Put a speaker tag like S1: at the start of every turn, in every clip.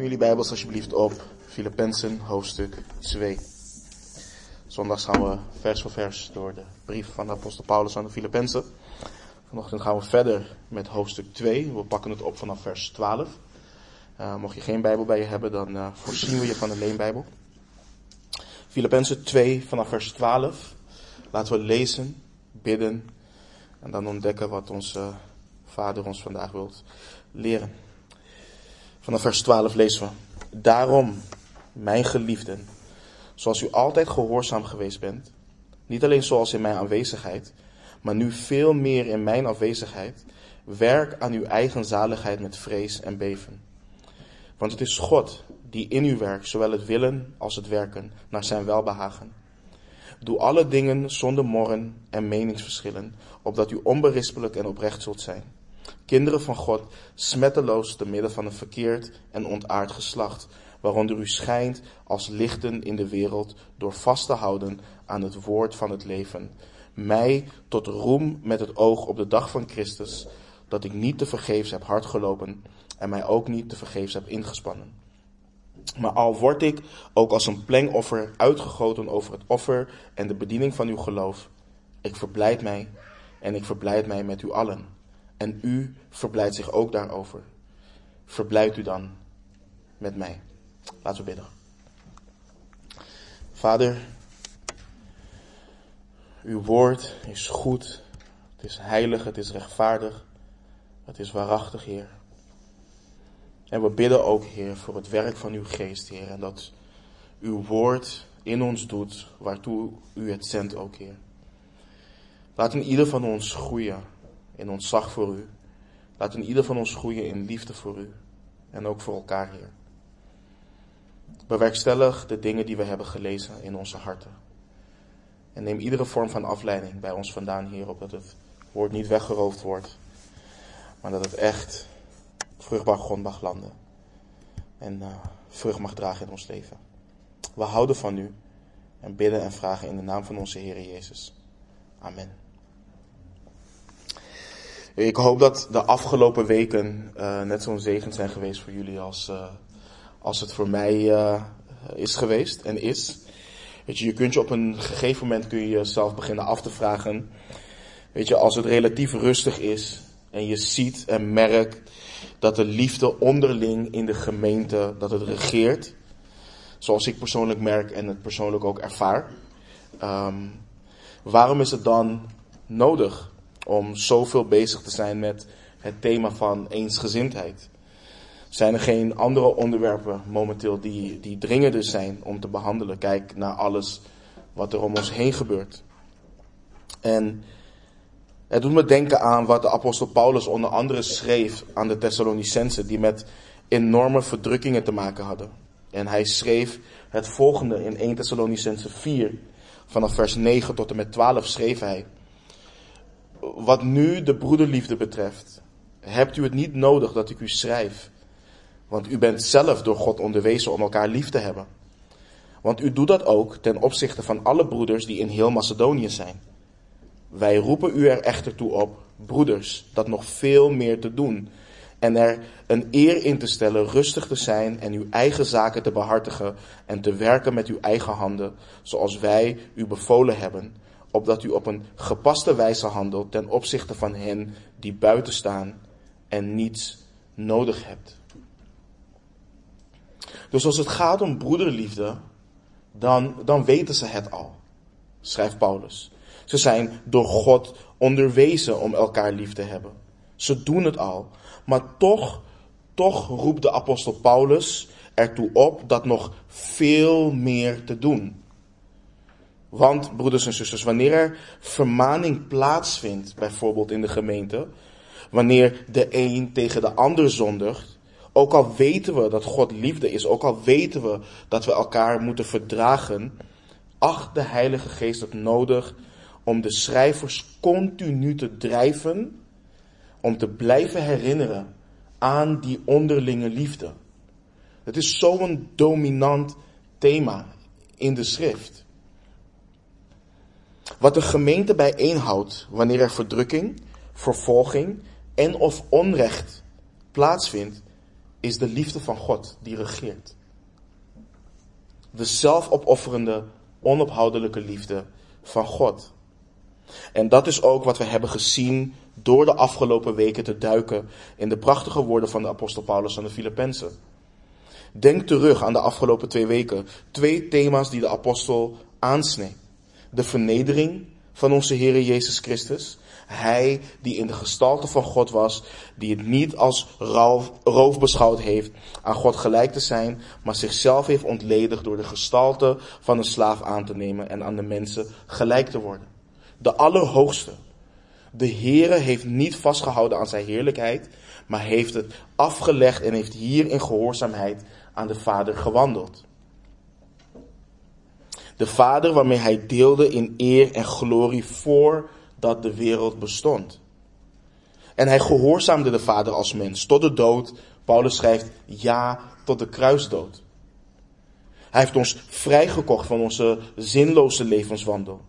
S1: Open jullie Bijbels alsjeblieft op Filippenzen hoofdstuk 2. Zondags gaan we vers voor vers door de brief van de apostel Paulus aan de Filippenzen. Vanochtend gaan we verder met hoofdstuk 2. We pakken het op vanaf vers 12. Uh, mocht je geen Bijbel bij je hebben, dan uh, voorzien we je van een leenbijbel. Filippenzen 2 vanaf vers 12. Laten we lezen, bidden en dan ontdekken wat onze Vader ons vandaag wilt leren. Vanaf vers 12 lezen we. Daarom, mijn geliefden, zoals u altijd gehoorzaam geweest bent, niet alleen zoals in mijn aanwezigheid, maar nu veel meer in mijn afwezigheid, werk aan uw eigen zaligheid met vrees en beven. Want het is God die in u werkt, zowel het willen als het werken, naar zijn welbehagen. Doe alle dingen zonder morren en meningsverschillen, opdat u onberispelijk en oprecht zult zijn kinderen van God, smetteloos te midden van een verkeerd en ontaard geslacht, waaronder u schijnt als lichten in de wereld door vast te houden aan het woord van het leven. Mij tot roem met het oog op de dag van Christus, dat ik niet te vergeefs heb hard gelopen en mij ook niet te vergeefs heb ingespannen. Maar al word ik ook als een plengoffer uitgegoten over het offer en de bediening van uw geloof, ik verblijd mij en ik verblijd mij met u allen en u verblijdt zich ook daarover. Verblijd u dan met mij. Laten we bidden. Vader, uw woord is goed, het is heilig, het is rechtvaardig, het is waarachtig, Heer. En we bidden ook, Heer, voor het werk van uw geest, Heer, en dat uw woord in ons doet, waartoe u het zendt ook, Heer. Laat in ieder van ons groeien in ontzag voor u. Laat in ieder van ons groeien in liefde voor u en ook voor elkaar, Heer. Bewerkstellig de dingen die we hebben gelezen in onze harten. En neem iedere vorm van afleiding bij ons vandaan, Heer, opdat het woord niet weggeroofd wordt, maar dat het echt vruchtbaar grond mag landen en uh, vrucht mag dragen in ons leven. We houden van u en bidden en vragen in de naam van onze Heer Jezus. Amen. Ik hoop dat de afgelopen weken uh, net zo'n zegen zijn geweest voor jullie als, uh, als het voor mij uh, is geweest en is. Weet je, je kunt je op een gegeven moment kun je jezelf beginnen af te vragen. Weet je, als het relatief rustig is en je ziet en merkt dat de liefde onderling in de gemeente, dat het regeert. Zoals ik persoonlijk merk en het persoonlijk ook ervaar. Um, waarom is het dan nodig om zoveel bezig te zijn met het thema van eensgezindheid? Zijn er geen andere onderwerpen momenteel die, die dringender zijn om te behandelen? Kijk naar alles wat er om ons heen gebeurt. En het doet me denken aan wat de apostel Paulus onder andere schreef aan de Thessalonicensen, die met enorme verdrukkingen te maken hadden. En hij schreef het volgende in 1 Thessalonicensen 4, vanaf vers 9 tot en met 12 schreef hij wat nu de broederliefde betreft, hebt u het niet nodig dat ik u schrijf. Want u bent zelf door God onderwezen om elkaar lief te hebben. Want u doet dat ook ten opzichte van alle broeders die in heel Macedonië zijn. Wij roepen u er echter toe op, broeders, dat nog veel meer te doen. En er een eer in te stellen rustig te zijn en uw eigen zaken te behartigen en te werken met uw eigen handen, zoals wij u bevolen hebben opdat u op een gepaste wijze handelt ten opzichte van hen die buiten staan en niets nodig hebt. Dus als het gaat om broederliefde, dan, dan weten ze het al, schrijft Paulus. Ze zijn door God onderwezen om elkaar lief te hebben. Ze doen het al. Maar toch, toch roept de apostel Paulus ertoe op dat nog veel meer te doen. Want, broeders en zusters, wanneer er vermaning plaatsvindt, bijvoorbeeld in de gemeente, wanneer de een tegen de ander zondigt, ook al weten we dat God liefde is, ook al weten we dat we elkaar moeten verdragen, acht de Heilige Geest het nodig om de schrijvers continu te drijven, om te blijven herinneren aan die onderlinge liefde. Het is zo'n dominant thema in de schrift. Wat de gemeente bijeenhoudt wanneer er verdrukking, vervolging en of onrecht plaatsvindt, is de liefde van God die regeert. De zelfopofferende, onophoudelijke liefde van God. En dat is ook wat we hebben gezien door de afgelopen weken te duiken in de prachtige woorden van de apostel Paulus aan de Filippenzen. Denk terug aan de afgelopen twee weken. Twee thema's die de apostel aansneed. De vernedering van onze Heer Jezus Christus. Hij die in de gestalte van God was, die het niet als roof, roof beschouwd heeft aan God gelijk te zijn, maar zichzelf heeft ontledigd door de gestalte van een slaaf aan te nemen en aan de mensen gelijk te worden. De Allerhoogste. De Heere heeft niet vastgehouden aan zijn heerlijkheid, maar heeft het afgelegd en heeft hier in gehoorzaamheid aan de Vader gewandeld. De Vader waarmee hij deelde in eer en glorie voordat de wereld bestond. En hij gehoorzaamde de Vader als mens tot de dood. Paulus schrijft ja tot de kruisdood. Hij heeft ons vrijgekocht van onze zinloze levenswandel.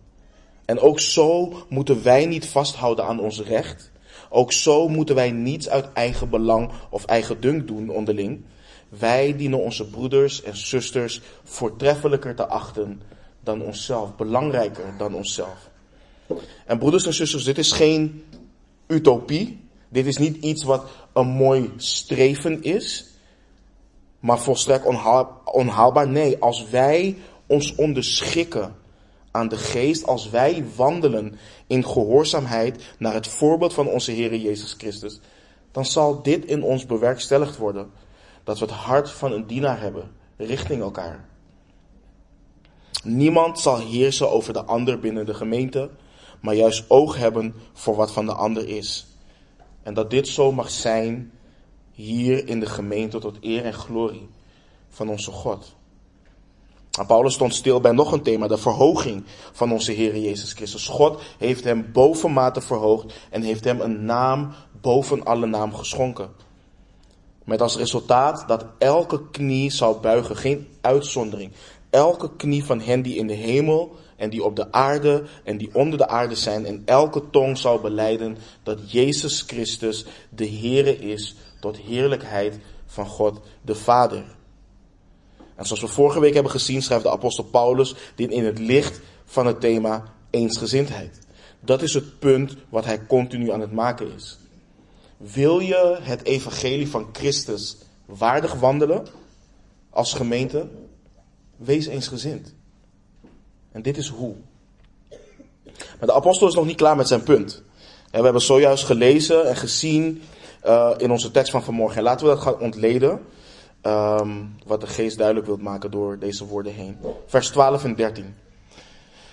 S1: En ook zo moeten wij niet vasthouden aan ons recht. Ook zo moeten wij niets uit eigen belang of eigen dunk doen onderling. Wij dienen onze broeders en zusters voortreffelijker te achten dan onszelf, belangrijker dan onszelf. En broeders en zusters, dit is geen utopie. Dit is niet iets wat een mooi streven is, maar volstrekt onhaalbaar. Nee, als wij ons onderschikken aan de geest, als wij wandelen in gehoorzaamheid naar het voorbeeld van onze Heer Jezus Christus, dan zal dit in ons bewerkstelligd worden. Dat we het hart van een dienaar hebben richting elkaar. Niemand zal heersen over de ander binnen de gemeente, maar juist oog hebben voor wat van de ander is. En dat dit zo mag zijn hier in de gemeente tot eer en glorie van onze God. Paulus stond stil bij nog een thema, de verhoging van onze Heer Jezus Christus. God heeft hem bovenmate verhoogd en heeft hem een naam boven alle naam geschonken. Met als resultaat dat elke knie zal buigen, geen uitzondering. Elke knie van hen die in de hemel en die op de aarde en die onder de aarde zijn en elke tong zal beleiden dat Jezus Christus de Heere is tot heerlijkheid van God de Vader. En zoals we vorige week hebben gezien, schrijft de apostel Paulus dit in het licht van het thema eensgezindheid. Dat is het punt wat hij continu aan het maken is. Wil je het evangelie van Christus waardig wandelen als gemeente? Wees eensgezind. En dit is hoe. Maar de apostel is nog niet klaar met zijn punt. En we hebben zojuist gelezen en gezien uh, in onze tekst van vanmorgen. En laten we dat gaan ontleden. Um, wat de geest duidelijk wilt maken door deze woorden heen. Vers 12 en 13.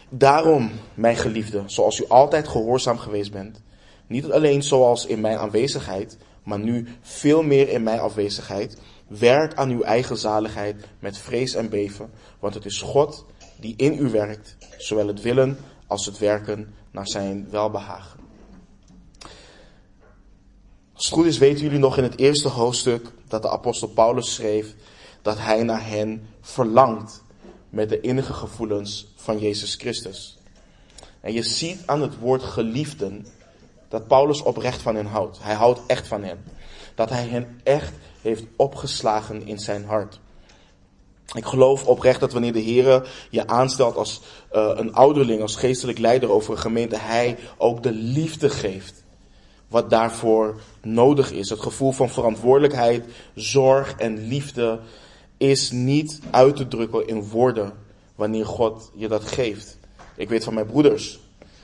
S1: Daarom, mijn geliefde, zoals u altijd gehoorzaam geweest bent, niet alleen zoals in mijn aanwezigheid, maar nu veel meer in mijn afwezigheid, werk aan uw eigen zaligheid met vrees en beven, want het is God die in u werkt, zowel het willen als het werken naar zijn welbehagen. Als het goed is weten jullie nog in het eerste hoofdstuk dat de apostel Paulus schreef dat hij naar hen verlangt met de innige gevoelens van Jezus Christus. En je ziet aan het woord geliefden dat Paulus oprecht van hen houdt. Hij houdt echt van hen. Dat hij hen echt heeft opgeslagen in zijn hart. Ik geloof oprecht dat wanneer de Heer je aanstelt als uh, een ouderling, als geestelijk leider over een gemeente, hij ook de liefde geeft wat daarvoor nodig is. Het gevoel van verantwoordelijkheid, zorg en liefde is niet uit te drukken in woorden wanneer God je dat geeft. Ik weet van mijn broeders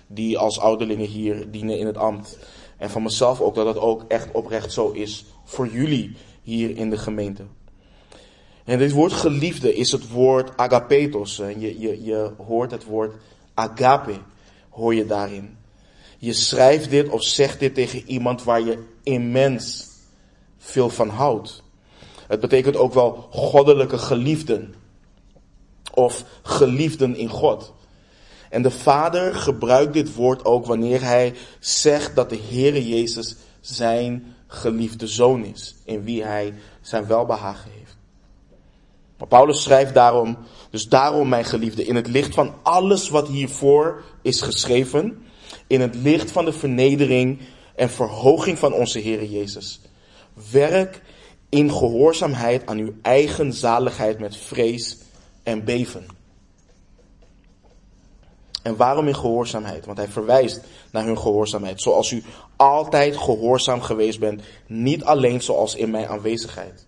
S1: die als ouderlingen hier dienen in het ambt. En van mezelf ook dat dat ook echt oprecht zo is voor jullie hier in de gemeente. En dit woord geliefde is het woord agapetos. En je, je, je hoort het woord agape, hoor je daarin. Je schrijft dit of zegt dit tegen iemand waar je immens veel van houdt. Het betekent ook wel goddelijke geliefden. Of geliefden in God. En de Vader gebruikt dit woord ook wanneer hij zegt dat de Heere Jezus zijn geliefde zoon is. In wie hij zijn welbehagen heeft. Maar Paulus schrijft daarom, dus daarom mijn geliefde, in het licht van alles wat hiervoor is geschreven, in het licht van de vernedering en verhoging van onze Heer Jezus. Werk in gehoorzaamheid aan uw eigen zaligheid met vrees en beven. En waarom in gehoorzaamheid? Want hij verwijst naar hun gehoorzaamheid. Zoals u altijd gehoorzaam geweest bent, niet alleen zoals in mijn aanwezigheid.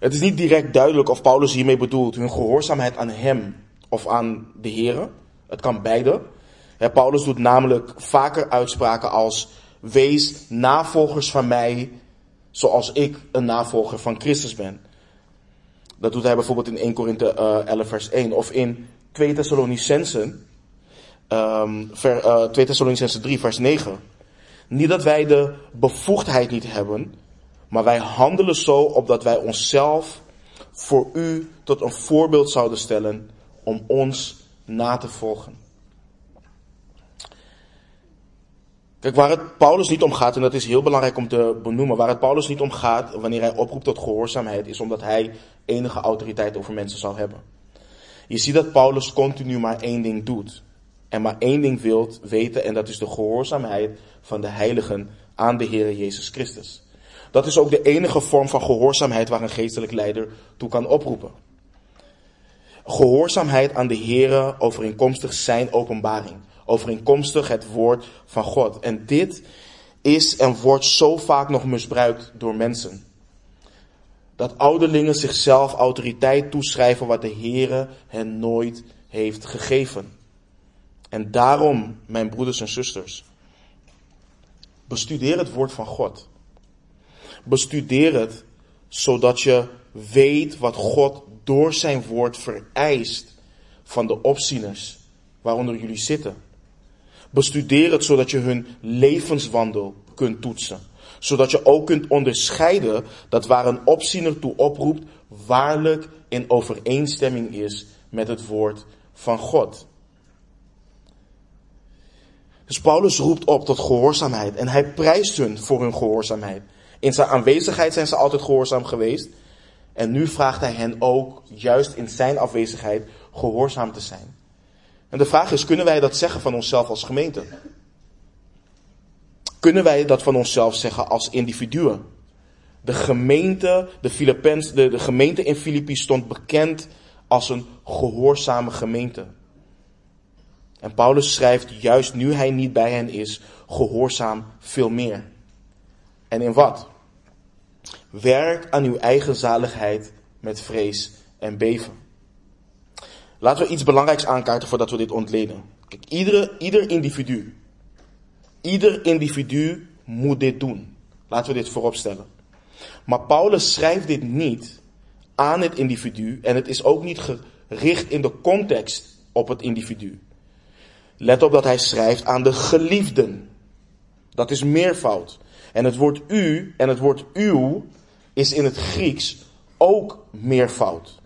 S1: Het is niet direct duidelijk of Paulus hiermee bedoelt hun gehoorzaamheid aan hem of aan de Here. Het kan beide. Paulus doet namelijk vaker uitspraken als wees navolgers van mij zoals ik een navolger van Christus ben. Dat doet hij bijvoorbeeld in 1 Korinthe 11 eh, vers 1 of in 2 Thessalonicensen, um, 2 Thessalonicensen 3 vers 9. Niet dat wij de bevoegdheid niet hebben, maar wij handelen zo opdat wij onszelf voor u tot een voorbeeld zouden stellen om ons na te volgen. Kijk, waar het Paulus niet om gaat, en dat is heel belangrijk om te benoemen, waar het Paulus niet om gaat wanneer hij oproept tot gehoorzaamheid, is omdat hij enige autoriteit over mensen zou hebben. Je ziet dat Paulus continu maar één ding doet. En maar één ding wilt weten, en dat is de gehoorzaamheid van de heiligen aan de Heer Jezus Christus. Dat is ook de enige vorm van gehoorzaamheid waar een geestelijk leider toe kan oproepen. Gehoorzaamheid aan de Heer overeenkomstig zijn openbaring overeenkomstig het woord van God. En dit is en wordt zo vaak nog misbruikt door mensen. Dat ouderlingen zichzelf autoriteit toeschrijven wat de Heere hen nooit heeft gegeven. En daarom, mijn broeders en zusters, bestudeer het woord van God. Bestudeer het zodat je weet wat God door zijn woord vereist van de opzieners waaronder jullie zitten. Bestudeer het zodat je hun levenswandel kunt toetsen. Zodat je ook kunt onderscheiden dat waar een opziener toe oproept, waarlijk in overeenstemming is met het woord van God. Dus Paulus roept op tot gehoorzaamheid en hij prijst hun voor hun gehoorzaamheid. In zijn aanwezigheid zijn ze altijd gehoorzaam geweest. En nu vraagt hij hen ook, juist in zijn afwezigheid, gehoorzaam te zijn. En de vraag is, kunnen wij dat zeggen van onszelf als gemeente? Kunnen wij dat van onszelf zeggen als individuen? De gemeente, de, Philippens, de, de gemeente in Filippi stond bekend als een gehoorzame gemeente. En Paulus schrijft, juist nu hij niet bij hen is, gehoorzaam veel meer. En in wat? Werk aan uw eigen zaligheid met vrees en beven. Laten we iets belangrijks aankaarten voordat we dit ontleden. Iedere, ieder individu, ieder individu moet dit doen. Laten we dit vooropstellen. Maar Paulus schrijft dit niet aan het individu en het is ook niet gericht in de context op het individu. Let op dat hij schrijft aan de geliefden. Dat is meervoud. En het woord u en het woord uw is in het Grieks ook meervoud.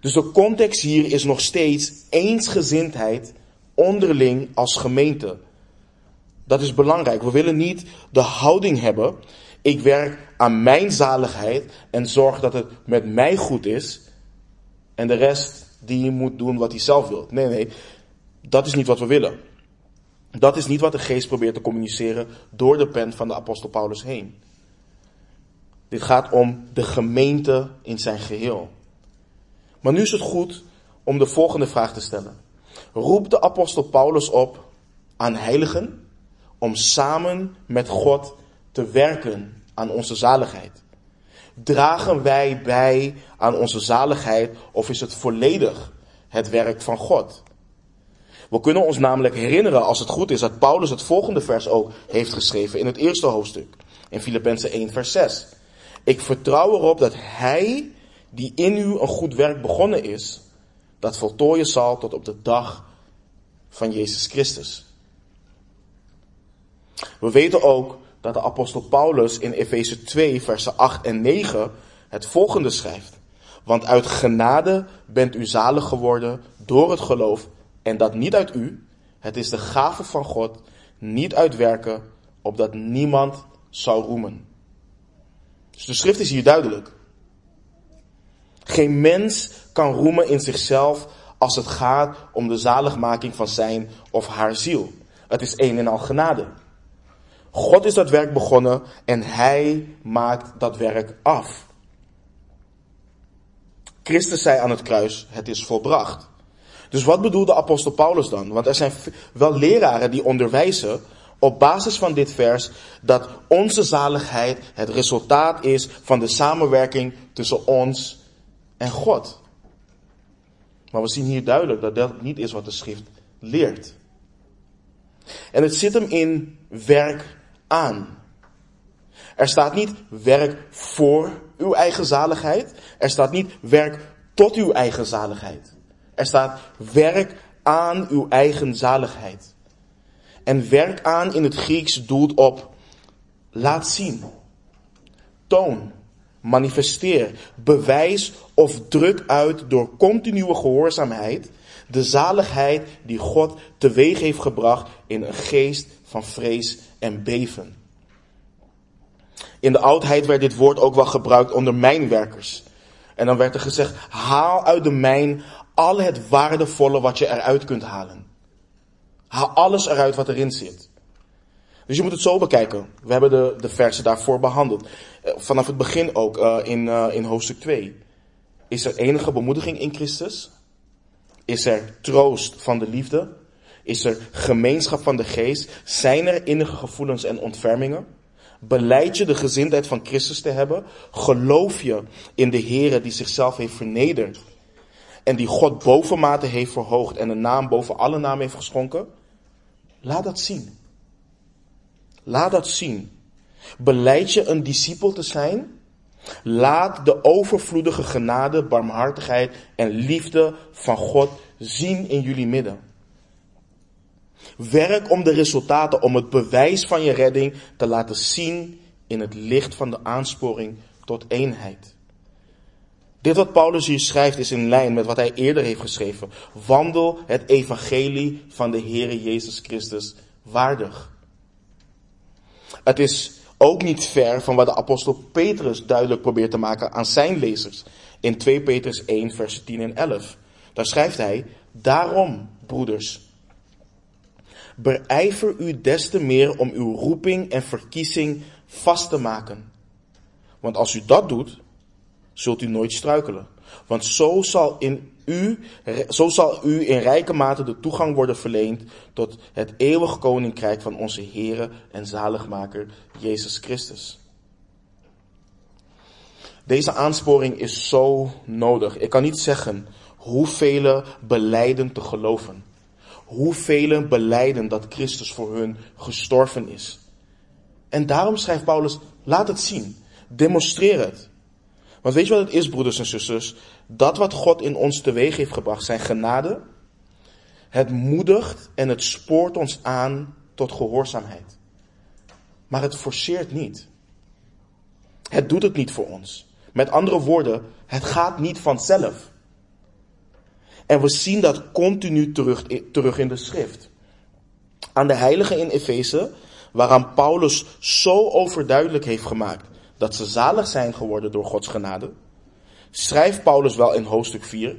S1: Dus de context hier is nog steeds eensgezindheid onderling als gemeente. Dat is belangrijk. We willen niet de houding hebben. Ik werk aan mijn zaligheid en zorg dat het met mij goed is. En de rest die moet doen wat hij zelf wil. Nee, nee. Dat is niet wat we willen. Dat is niet wat de geest probeert te communiceren door de pen van de apostel Paulus heen. Dit gaat om de gemeente in zijn geheel. Maar nu is het goed om de volgende vraag te stellen. Roept de apostel Paulus op aan heiligen om samen met God te werken aan onze zaligheid? Dragen wij bij aan onze zaligheid of is het volledig het werk van God? We kunnen ons namelijk herinneren, als het goed is, dat Paulus het volgende vers ook heeft geschreven in het eerste hoofdstuk, in Filippenzen 1, vers 6. Ik vertrouw erop dat Hij die in u een goed werk begonnen is, dat voltooien zal tot op de dag van Jezus Christus. We weten ook dat de apostel Paulus in Efeze 2, versen 8 en 9 het volgende schrijft. Want uit genade bent u zalig geworden door het geloof en dat niet uit u. Het is de gave van God, niet uit werken, opdat niemand zou roemen. Dus de schrift is hier duidelijk. Geen mens kan roemen in zichzelf als het gaat om de zaligmaking van zijn of haar ziel. Het is een en al genade. God is dat werk begonnen en hij maakt dat werk af. Christus zei aan het kruis, het is volbracht. Dus wat bedoelde apostel Paulus dan? Want er zijn wel leraren die onderwijzen op basis van dit vers dat onze zaligheid het resultaat is van de samenwerking tussen ons en God. Maar we zien hier duidelijk dat dat niet is wat de schrift leert. En het zit hem in werk aan. Er staat niet werk voor uw eigen zaligheid. Er staat niet werk tot uw eigen zaligheid. Er staat werk aan uw eigen zaligheid. En werk aan in het Grieks doelt op laat zien, toon, manifesteer, bewijs of druk uit door continue gehoorzaamheid de zaligheid die God teweeg heeft gebracht in een geest van vrees en beven. In de oudheid werd dit woord ook wel gebruikt onder mijnwerkers. En dan werd er gezegd, haal uit de mijn al het waardevolle wat je eruit kunt halen. Haal alles eruit wat erin zit. Dus je moet het zo bekijken. We hebben de, de versen daarvoor behandeld. Eh, vanaf het begin ook uh, in, uh, in hoofdstuk 2. Is er enige bemoediging in Christus? Is er troost van de liefde? Is er gemeenschap van de geest? Zijn er innige gevoelens en ontfermingen? Beleid je de gezindheid van Christus te hebben? Geloof je in de Heere die zichzelf heeft vernederd? En die God bovenmate heeft verhoogd en een naam boven alle namen heeft geschonken? Laat dat zien. Laat dat zien. Beleid je een discipel te zijn? Laat de overvloedige genade, barmhartigheid en liefde van God zien in jullie midden. Werk om de resultaten, om het bewijs van je redding te laten zien in het licht van de aansporing tot eenheid. Dit wat Paulus hier schrijft is in lijn met wat hij eerder heeft geschreven. Wandel het evangelie van de Heere Jezus Christus waardig. Het is ook niet ver van wat de apostel Petrus duidelijk probeert te maken aan zijn lezers. In 2 Petrus 1, vers 10 en 11. Daar schrijft hij, daarom, broeders, beijver u des te meer om uw roeping en verkiezing vast te maken. Want als u dat doet, zult u nooit struikelen. Want zo zal, in u, zo zal u in rijke mate de toegang worden verleend tot het eeuwige koninkrijk van onze Heere en zaligmaker Jezus Christus. Deze aansporing is zo nodig. Ik kan niet zeggen hoeveel beleiden te geloven. Hoeveel beleiden dat Christus voor hun gestorven is. En daarom schrijft Paulus, laat het zien. Demonstreer het. Want weet je wat het is, broeders en zusters? Dat wat God in ons teweeg heeft gebracht, zijn genade, het moedigt en het spoort ons aan tot gehoorzaamheid. Maar het forceert niet. Het doet het niet voor ons. Met andere woorden, het gaat niet vanzelf. En we zien dat continu terug, terug in de schrift. Aan de heiligen in Efeze, waaraan Paulus zo overduidelijk heeft gemaakt dat ze zalig zijn geworden door Gods genade, schrijft Paulus wel in hoofdstuk 4,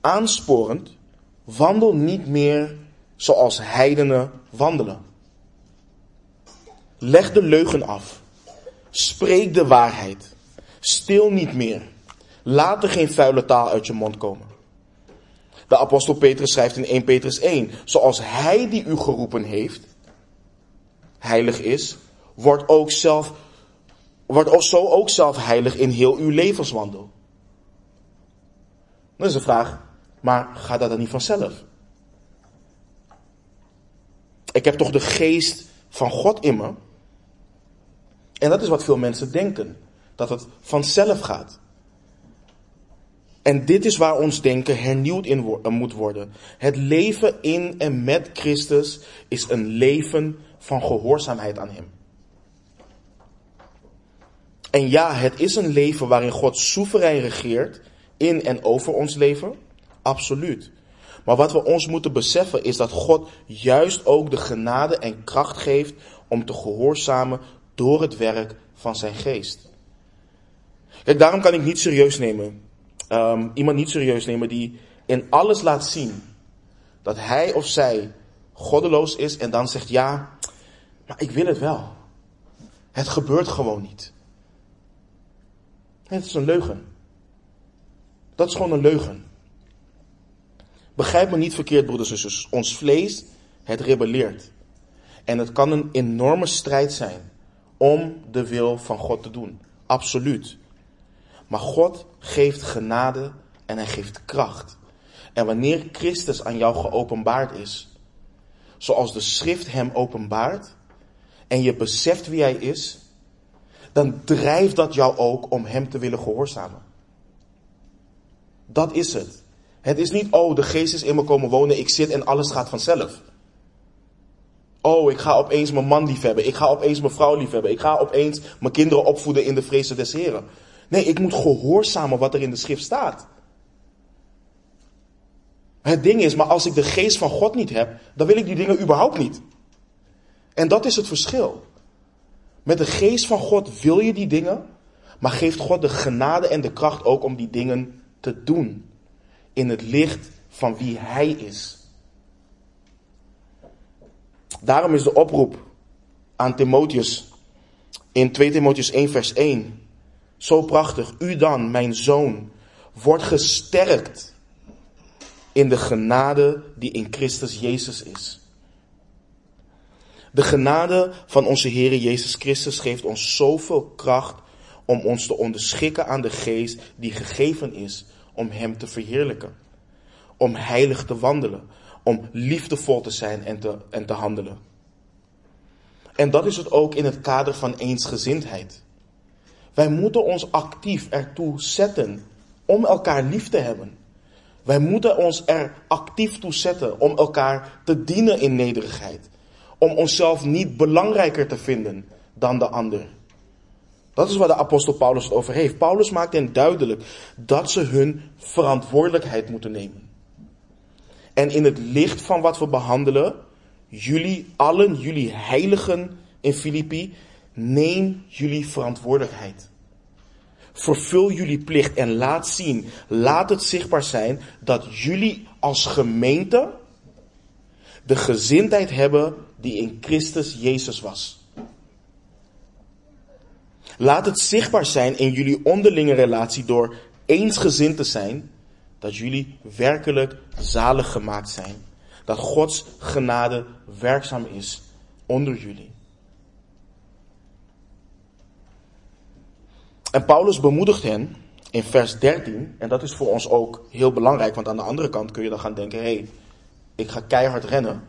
S1: aansporend, wandel niet meer zoals heidenen wandelen. Leg de leugen af. Spreek de waarheid. Stil niet meer. Laat er geen vuile taal uit je mond komen. De apostel Petrus schrijft in 1 Petrus 1, zoals hij die u geroepen heeft, heilig is, wordt ook zelf wordt zo ook zelf heilig in heel uw levenswandel. Dat is de vraag, maar gaat dat dan niet vanzelf? Ik heb toch de geest van God in me? En dat is wat veel mensen denken, dat het vanzelf gaat. En dit is waar ons denken hernieuwd in eh, moet worden. Het leven in en met Christus is een leven van gehoorzaamheid aan Hem. En ja, het is een leven waarin God soeverein regeert in en over ons leven. Absoluut. Maar wat we ons moeten beseffen is dat God juist ook de genade en kracht geeft om te gehoorzamen door het werk van zijn geest. Kijk, daarom kan ik niet serieus nemen. Um, iemand niet serieus nemen die in alles laat zien dat hij of zij goddeloos is en dan zegt ja, Maar ik wil het wel. Het gebeurt gewoon niet. Het is een leugen. Dat is gewoon een leugen. Begrijp me niet verkeerd, broeders en zusters. Ons vlees, het rebelleert. En het kan een enorme strijd zijn om de wil van God te doen. Absoluut. Maar God geeft genade en hij geeft kracht. En wanneer Christus aan jou geopenbaard is, zoals de schrift hem openbaart, en je beseft wie hij is, dan drijft dat jou ook om hem te willen gehoorzamen. Dat is het. Het is niet, oh, de geest is in me komen wonen, ik zit en alles gaat vanzelf. Oh, ik ga opeens mijn man liefhebben, ik ga opeens mijn vrouw liefhebben, ik ga opeens mijn kinderen opvoeden in de vrezen des Heren. Nee, ik moet gehoorzamen wat er in de schrift staat. Het ding is, maar als ik de geest van God niet heb, dan wil ik die dingen überhaupt niet. En dat is het verschil. Met de geest van God wil je die dingen, maar geeft God de genade en de kracht ook om die dingen te doen. In het licht van wie Hij is. Daarom is de oproep aan Timotheus in 2 Timotheus 1 vers 1 zo prachtig. U dan, mijn zoon, wordt gesterkt in de genade die in Christus Jezus is. De genade van onze Heer Jezus Christus geeft ons zoveel kracht om ons te onderschikken aan de geest die gegeven is om Hem te verheerlijken. Om heilig te wandelen, om liefdevol te zijn en te, en te handelen. En dat is het ook in het kader van eensgezindheid. Wij moeten ons actief ertoe zetten om elkaar lief te hebben. Wij moeten ons er actief toe zetten om elkaar te dienen in nederigheid. Om onszelf niet belangrijker te vinden dan de ander. Dat is waar de apostel Paulus het over heeft. Paulus maakt hen duidelijk dat ze hun verantwoordelijkheid moeten nemen. En in het licht van wat we behandelen, jullie allen, jullie heiligen in Filippi, neem jullie verantwoordelijkheid. Vervul jullie plicht en laat zien, laat het zichtbaar zijn dat jullie als gemeente de gezindheid hebben die in Christus Jezus was. Laat het zichtbaar zijn in jullie onderlinge relatie door eensgezind te zijn dat jullie werkelijk zalig gemaakt zijn. Dat Gods genade werkzaam is onder jullie. En Paulus bemoedigt hen in vers 13, en dat is voor ons ook heel belangrijk, want aan de andere kant kun je dan gaan denken, hé, hey, ik ga keihard rennen.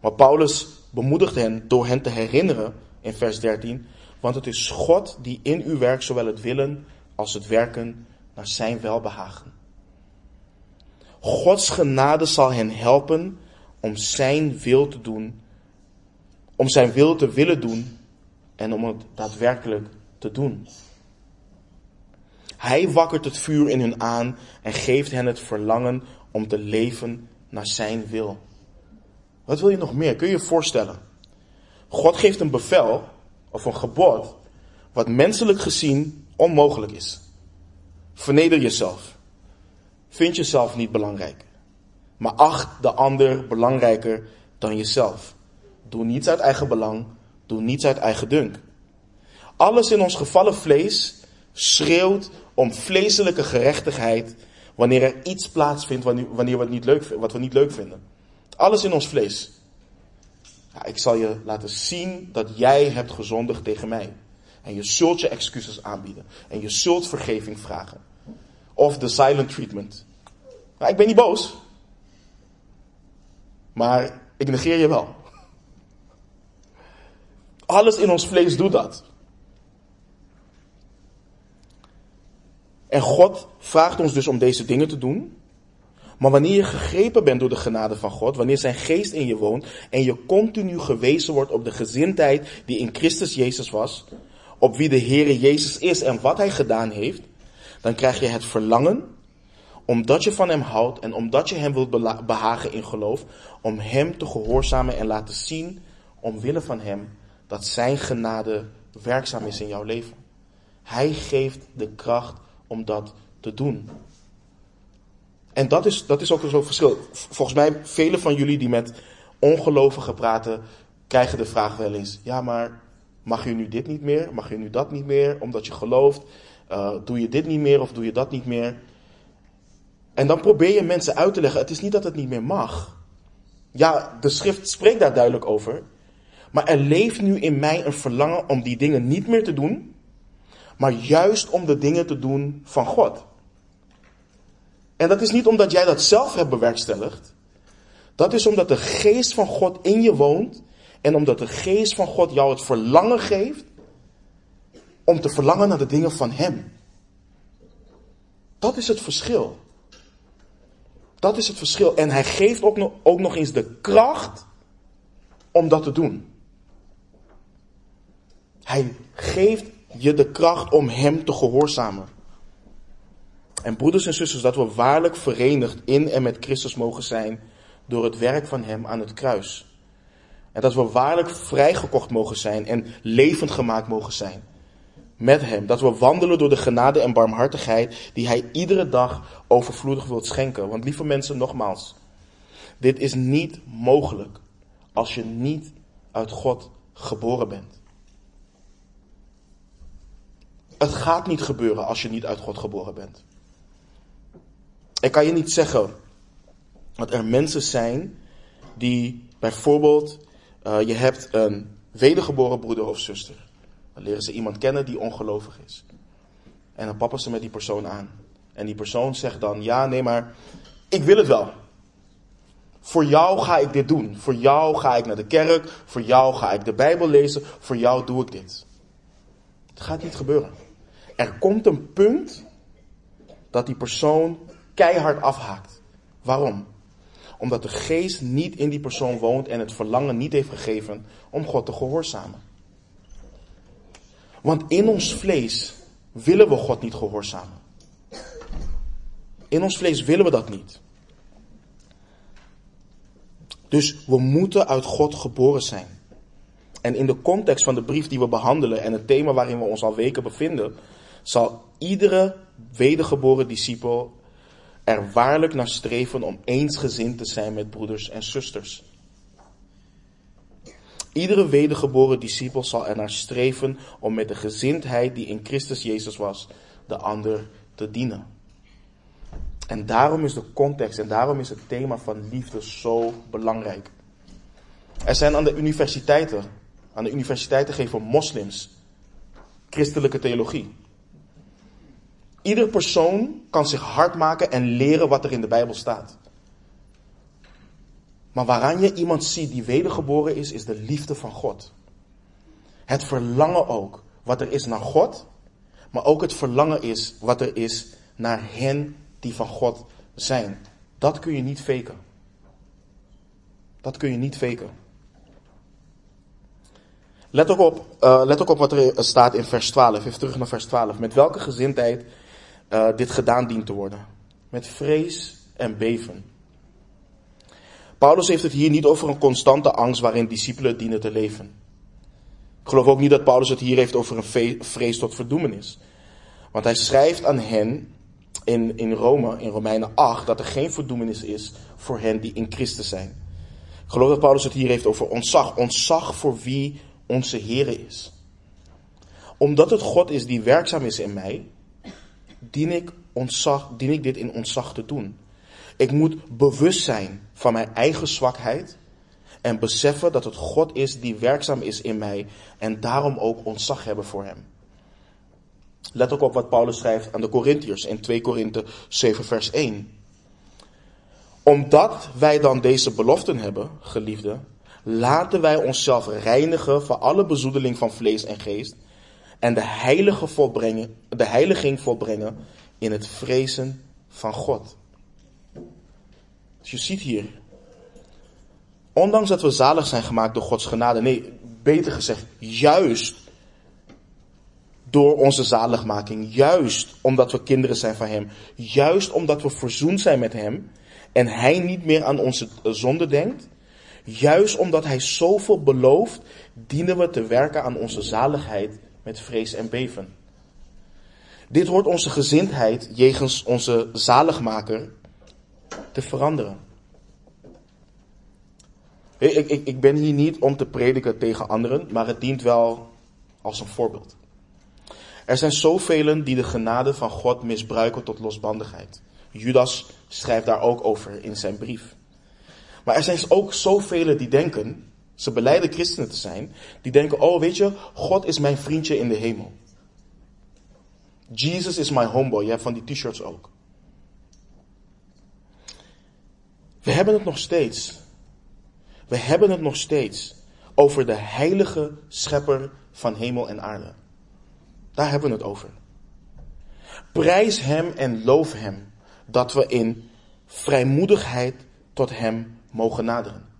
S1: Maar Paulus bemoedigt hen door hen te herinneren in vers 13, want het is God die in u werkt zowel het willen als het werken naar zijn welbehagen. Gods genade zal hen helpen om zijn wil te doen, om zijn wil te willen doen en om het daadwerkelijk te doen. Hij wakkert het vuur in hun aan en geeft hen het verlangen om te leven naar zijn wil. Wat wil je nog meer? Kun je je voorstellen? God geeft een bevel of een gebod wat menselijk gezien onmogelijk is. Verneder jezelf. Vind jezelf niet belangrijk. Maar acht de ander belangrijker dan jezelf. Doe niets uit eigen belang. Doe niets uit eigen dunk. Alles in ons gevallen vlees schreeuwt om vleeselijke gerechtigheid wanneer er iets plaatsvindt wanneer, we het niet leuk, wat we niet leuk vinden. Alles in ons vlees. Ja, ik zal je laten zien dat jij hebt gezondigd tegen mij. En je zult je excuses aanbieden. En je zult vergeving vragen. Of de silent treatment. Ik ben niet boos. Maar ik negeer je wel. Alles in ons vlees doet dat. En God vraagt ons dus om deze dingen te doen. Maar wanneer je gegrepen bent door de genade van God, wanneer zijn geest in je woont en je continu gewezen wordt op de gezindheid die in Christus Jezus was, op wie de Heere Jezus is en wat hij gedaan heeft, dan krijg je het verlangen, omdat je van hem houdt en omdat je hem wilt behagen in geloof, om hem te gehoorzamen en laten zien, omwille van hem, dat zijn genade werkzaam is in jouw leven. Hij geeft de kracht om dat te doen. En dat is, dat is ook zo'n verschil. Volgens mij, velen van jullie die met ongelovigen praten, krijgen de vraag wel eens: ja, maar mag je nu dit niet meer? Mag je nu dat niet meer? Omdat je gelooft, uh, doe je dit niet meer of doe je dat niet meer? En dan probeer je mensen uit te leggen: het is niet dat het niet meer mag. Ja, de schrift spreekt daar duidelijk over. Maar er leeft nu in mij een verlangen om die dingen niet meer te doen, maar juist om de dingen te doen van God. En dat is niet omdat jij dat zelf hebt bewerkstelligd. Dat is omdat de geest van God in je woont en omdat de geest van God jou het verlangen geeft om te verlangen naar de dingen van Hem. Dat is het verschil. Dat is het verschil. En Hij geeft ook nog, ook nog eens de kracht om dat te doen. Hij geeft je de kracht om Hem te gehoorzamen. En broeders en zusters, dat we waarlijk verenigd in en met Christus mogen zijn door het werk van Hem aan het kruis. En dat we waarlijk vrijgekocht mogen zijn en levend gemaakt mogen zijn met Hem. Dat we wandelen door de genade en barmhartigheid die Hij iedere dag overvloedig wilt schenken. Want lieve mensen, nogmaals, dit is niet mogelijk als je niet uit God geboren bent. Het gaat niet gebeuren als je niet uit God geboren bent. Ik kan je niet zeggen dat er mensen zijn die bijvoorbeeld, uh, je hebt een wedergeboren broeder of zuster. Dan leren ze iemand kennen die ongelovig is. En dan pappen ze met die persoon aan. En die persoon zegt dan, ja nee maar, ik wil het wel. Voor jou ga ik dit doen. Voor jou ga ik naar de kerk. Voor jou ga ik de Bijbel lezen. Voor jou doe ik dit. Het gaat niet gebeuren. Er komt een punt dat die persoon keihard afhaakt. Waarom? Omdat de geest niet in die persoon woont en het verlangen niet heeft gegeven om God te gehoorzamen. Want in ons vlees willen we God niet gehoorzamen. In ons vlees willen we dat niet. Dus we moeten uit God geboren zijn. En in de context van de brief die we behandelen en het thema waarin we ons al weken bevinden, zal iedere wedergeboren discipel er waarlijk naar streven om eensgezind te zijn met broeders en zusters. Iedere wedergeboren discipel zal er naar streven om met de gezindheid die in Christus Jezus was, de ander te dienen. En daarom is de context en daarom is het thema van liefde zo belangrijk. Er zijn aan de universiteiten, aan de universiteiten geven moslims christelijke theologie. Ieder persoon kan zich hard maken en leren wat er in de Bijbel staat. Maar waaraan je iemand ziet die wedergeboren is, is de liefde van God. Het verlangen ook wat er is naar God, maar ook het verlangen is wat er is naar hen die van God zijn. Dat kun je niet faken. Dat kun je niet faken. Let ook op, uh, let ook op wat er staat in vers 12. Even terug naar vers 12. Met welke gezindheid uh, dit gedaan dient te worden. Met vrees en beven. Paulus heeft het hier niet over een constante angst waarin discipelen dienen te leven. Ik geloof ook niet dat Paulus het hier heeft over een vrees tot verdoemenis. Want hij schrijft aan hen in, in Rome, in Romeinen 8, dat er geen verdoemenis is voor hen die in Christus zijn. Ik geloof dat Paulus het hier heeft over ontzag. Ontzag voor wie onze Here is. Omdat het God is die werkzaam is in mij, dien ik, dien ik dit in ontzag te doen. Ik moet bewust zijn van mijn eigen zwakheid en beseffen dat het God is die werkzaam is in mij en daarom ook ontzag hebben voor hem. Let ook op wat Paulus schrijft aan de Corinthiërs in 2 Korinthe 7 vers 1. Omdat wij dan deze beloften hebben, geliefde, laten wij onszelf reinigen van alle bezoedeling van vlees en geest en de, heilige volbrengen, de heiliging volbrengen in het vrezen van God. Dus je ziet hier, ondanks dat we zalig zijn gemaakt door Gods genade, nee, beter gezegd, juist door onze zaligmaking, juist omdat we kinderen zijn van Hem, juist omdat we verzoend zijn met Hem en Hij niet meer aan onze zonde denkt, juist omdat Hij zoveel belooft, dienen we te werken aan onze zaligheid met vrees en beven. Dit hoort onze gezindheid jegens onze zaligmaker te veranderen. Ik, ik, ik ben hier niet om te prediken tegen anderen, maar het dient wel als een voorbeeld. Er zijn zoveel die de genade van God misbruiken tot losbandigheid. Judas schrijft daar ook over in zijn brief. Maar er zijn ook zoveel die denken, ze beleiden christenen te zijn, die denken, oh weet je, God is mijn vriendje in de hemel. Jesus is my homeboy. Je hebt van die t-shirts ook. We hebben het nog steeds. We hebben het nog steeds over de heilige schepper van hemel en aarde. Daar hebben we het over. Prijs hem en loof hem dat we in vrijmoedigheid tot hem mogen naderen.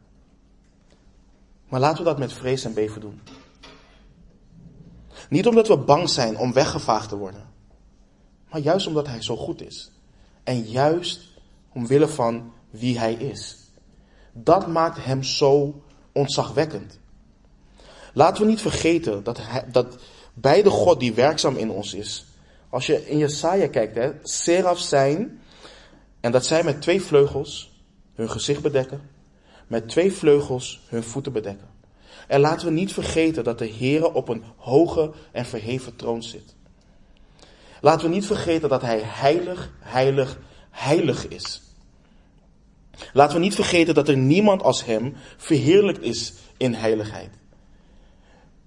S1: Maar laten we dat met vrees en beven doen. Niet omdat we bang zijn om weggevaagd te worden, maar juist omdat hij zo goed is. En juist omwille van wie hij is. Dat maakt hem zo ontzagwekkend. Laten we niet vergeten dat, dat bij de God die werkzaam in ons is. Als je in Jesaja kijkt, hè, serafs zijn, en dat zij met twee vleugels hun gezicht bedekken, met twee vleugels hun voeten bedekken. En laten we niet vergeten dat de Heer op een hoge en verheven troon zit. Laten we niet vergeten dat Hij heilig, heilig, heilig is. Laten we niet vergeten dat er niemand als Hem verheerlijkt is in heiligheid.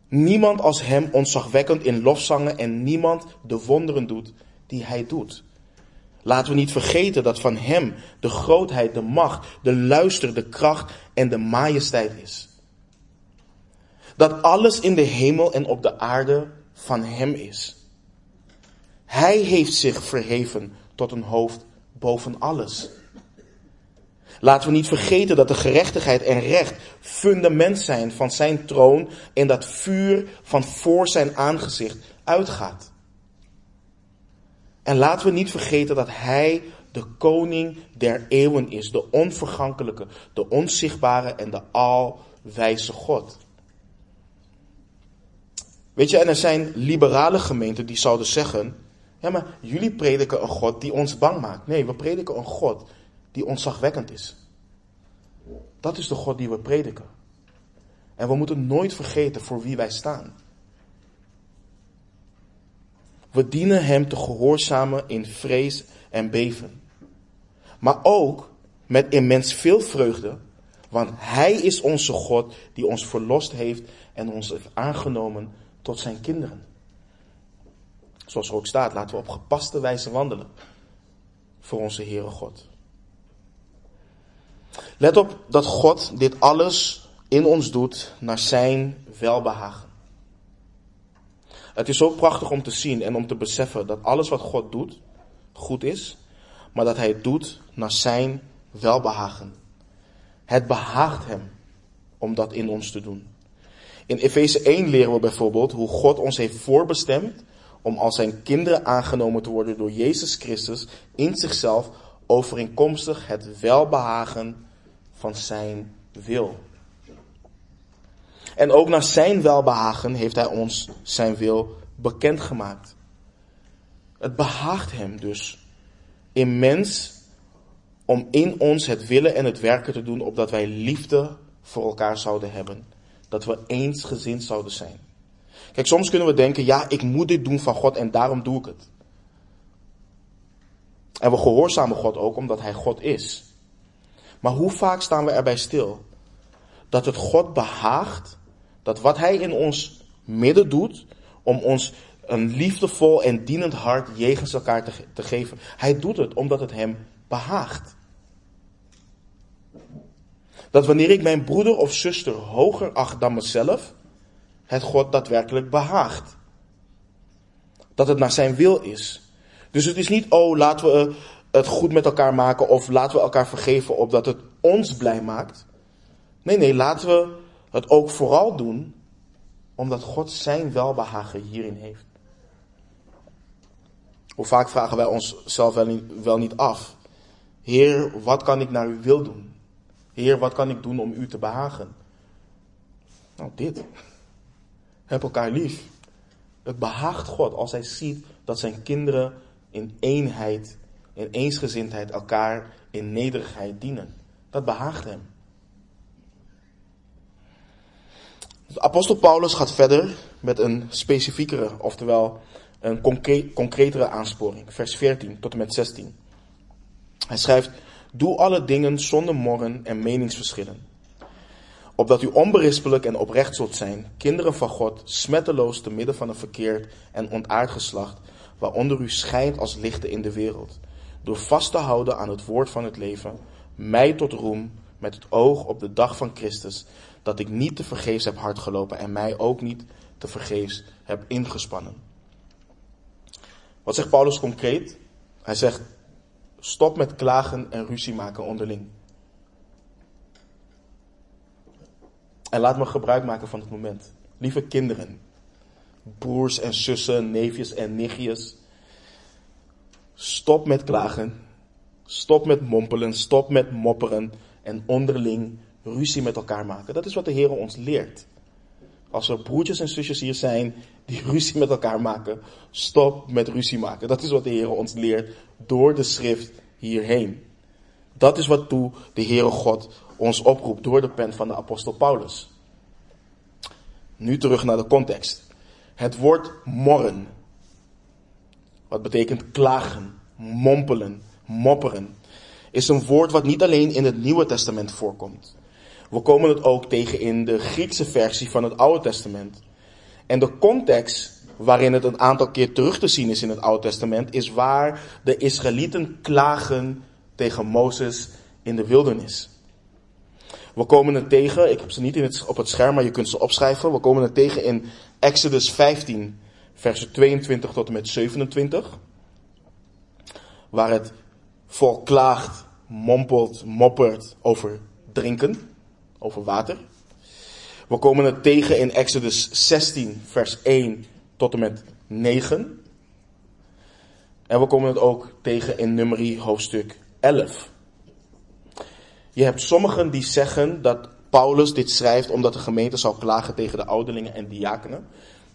S1: Niemand als Hem ontzagwekkend in lofzangen en niemand de wonderen doet die Hij doet. Laten we niet vergeten dat van Hem de grootheid, de macht, de luister, de kracht en de majesteit is. Dat alles in de hemel en op de aarde van Hem is. Hij heeft zich verheven tot een hoofd boven alles. Laten we niet vergeten dat de gerechtigheid en recht fundament zijn van zijn troon en dat vuur van voor zijn aangezicht uitgaat. En laten we niet vergeten dat hij de koning der eeuwen is, de onvergankelijke, de onzichtbare en de alwijze God. Weet je, en er zijn liberale gemeenten die zouden zeggen, ja maar jullie prediken een God die ons bang maakt. Nee, we prediken een God die ontzagwekkend is. Dat is de God die we prediken. En we moeten nooit vergeten voor wie wij staan. We dienen Hem te gehoorzamen in vrees en beven. Maar ook met immens veel vreugde, want Hij is onze God die ons verlost heeft en ons heeft aangenomen tot zijn kinderen. Zoals er ook staat, laten we op gepaste wijze wandelen voor onze Heere God. Let op dat God dit alles in ons doet naar zijn welbehagen. Het is ook prachtig om te zien en om te beseffen dat alles wat God doet goed is, maar dat hij het doet naar zijn welbehagen. Het behaagt hem om dat in ons te doen. In Efeze 1 leren we bijvoorbeeld hoe God ons heeft voorbestemd om als zijn kinderen aangenomen te worden door Jezus Christus in zichzelf overeenkomstig het welbehagen van zijn wil. En ook naar zijn welbehagen heeft hij ons zijn wil bekendgemaakt. Het behaagt hem dus immens om in ons het willen en het werken te doen opdat wij liefde voor elkaar zouden hebben. Dat we eensgezind zouden zijn. Kijk, soms kunnen we denken, ja, ik moet dit doen van God en daarom doe ik het. En we gehoorzamen God ook omdat Hij God is. Maar hoe vaak staan we erbij stil? Dat het God behaagt, dat wat Hij in ons midden doet, om ons een liefdevol en dienend hart jegens elkaar te, te geven. Hij doet het omdat het Hem behaagt. Dat wanneer ik mijn broeder of zuster hoger acht dan mezelf, het God daadwerkelijk behaagt. Dat het naar zijn wil is. Dus het is niet, oh, laten we het goed met elkaar maken of laten we elkaar vergeven opdat het ons blij maakt. Nee, nee, laten we het ook vooral doen omdat God zijn welbehagen hierin heeft. Hoe vaak vragen wij onszelf wel niet, wel niet af. Heer, wat kan ik naar uw wil doen? Heer, wat kan ik doen om u te behagen? Nou, dit. Heb elkaar lief. Het behaagt God als hij ziet dat zijn kinderen in eenheid, in eensgezindheid elkaar in nederigheid dienen. Dat behaagt hem. Apostel Paulus gaat verder met een specifiekere, oftewel een concre concretere aansporing. Vers 14 tot en met 16. Hij schrijft, doe alle dingen zonder morren en meningsverschillen. Opdat u onberispelijk en oprecht zult zijn, kinderen van God, smetteloos te midden van een verkeerd en ontaard geslacht, waaronder u schijnt als lichten in de wereld. Door vast te houden aan het woord van het leven, mij tot roem, met het oog op de dag van Christus, dat ik niet te vergeefs heb hardgelopen en mij ook niet te vergeefs heb ingespannen. Wat zegt Paulus concreet? Hij zegt, stop met klagen en ruzie maken onderling. En laat me gebruik maken van het moment. Lieve kinderen, broers en zussen, neefjes en nichtjes. Stop met klagen. Stop met mompelen. Stop met mopperen. En onderling ruzie met elkaar maken. Dat is wat de Heer ons leert. Als er broertjes en zusjes hier zijn die ruzie met elkaar maken, stop met ruzie maken. Dat is wat de Heer ons leert door de schrift hierheen. Dat is wat toe de Heere God ons oproept door de pen van de apostel Paulus. Nu terug naar de context. Het woord morren, wat betekent klagen, mompelen, mopperen, is een woord wat niet alleen in het Nieuwe Testament voorkomt. We komen het ook tegen in de Griekse versie van het Oude Testament. En de context waarin het een aantal keer terug te zien is in het Oude Testament, is waar de Israëlieten klagen tegen Mozes in de wildernis. We komen het tegen, ik heb ze niet in het, op het scherm, maar je kunt ze opschrijven. We komen het tegen in Exodus 15, versen 22 tot en met 27. Waar het volk klaagt, mompelt, moppert over drinken, over water. We komen het tegen in Exodus 16, vers 1 tot en met 9. En we komen het ook tegen in Nummerie hoofdstuk 11. Je hebt sommigen die zeggen dat Paulus dit schrijft omdat de gemeente zou klagen tegen de ouderlingen en diakenen.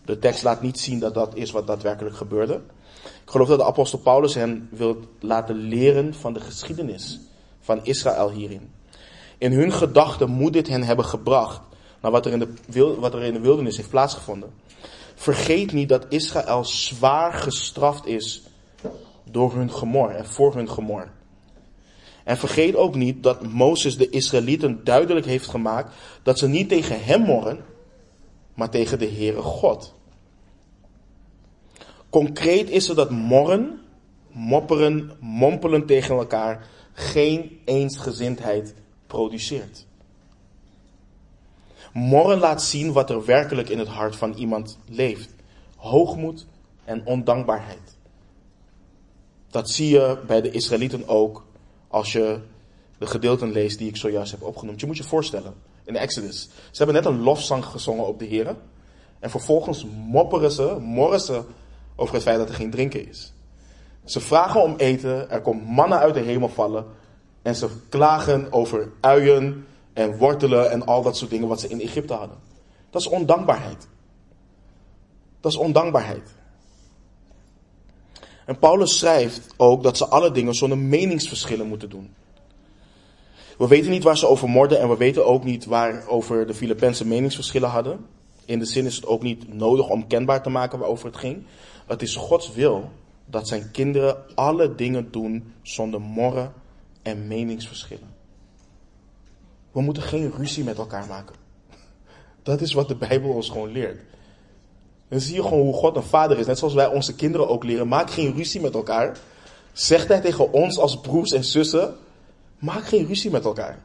S1: De tekst laat niet zien dat dat is wat daadwerkelijk gebeurde. Ik geloof dat de apostel Paulus hen wil laten leren van de geschiedenis van Israël hierin. In hun gedachten moet dit hen hebben gebracht naar wat er in de, wat er in de wildernis heeft plaatsgevonden. Vergeet niet dat Israël zwaar gestraft is door hun gemor en voor hun gemor. En vergeet ook niet dat Mozes de Israëlieten duidelijk heeft gemaakt dat ze niet tegen hem morren, maar tegen de Heere God. Concreet is er dat morren, mopperen, mompelen tegen elkaar geen eensgezindheid produceert. Morren laat zien wat er werkelijk in het hart van iemand leeft. Hoogmoed en ondankbaarheid. Dat zie je bij de Israëlieten ook als je de gedeelten leest die ik zojuist heb opgenoemd. Je moet je voorstellen, in Exodus. Ze hebben net een lofzang gezongen op de Heer. En vervolgens mopperen ze, morren ze over het feit dat er geen drinken is. Ze vragen om eten, er komt mannen uit de hemel vallen. En ze klagen over uien en wortelen en al dat soort dingen wat ze in Egypte hadden. Dat is ondankbaarheid. Dat is ondankbaarheid. En Paulus schrijft ook dat ze alle dingen zonder meningsverschillen moeten doen. We weten niet waar ze over morden en we weten ook niet waarover de Filippenzen meningsverschillen hadden. In de zin is het ook niet nodig om kenbaar te maken waarover het ging. Het is Gods wil dat zijn kinderen alle dingen doen zonder morren en meningsverschillen. We moeten geen ruzie met elkaar maken. Dat is wat de Bijbel ons gewoon leert. Dan zie je gewoon hoe God een vader is. Net zoals wij onze kinderen ook leren. Maak geen ruzie met elkaar. Zegt hij tegen ons als broers en zussen. Maak geen ruzie met elkaar.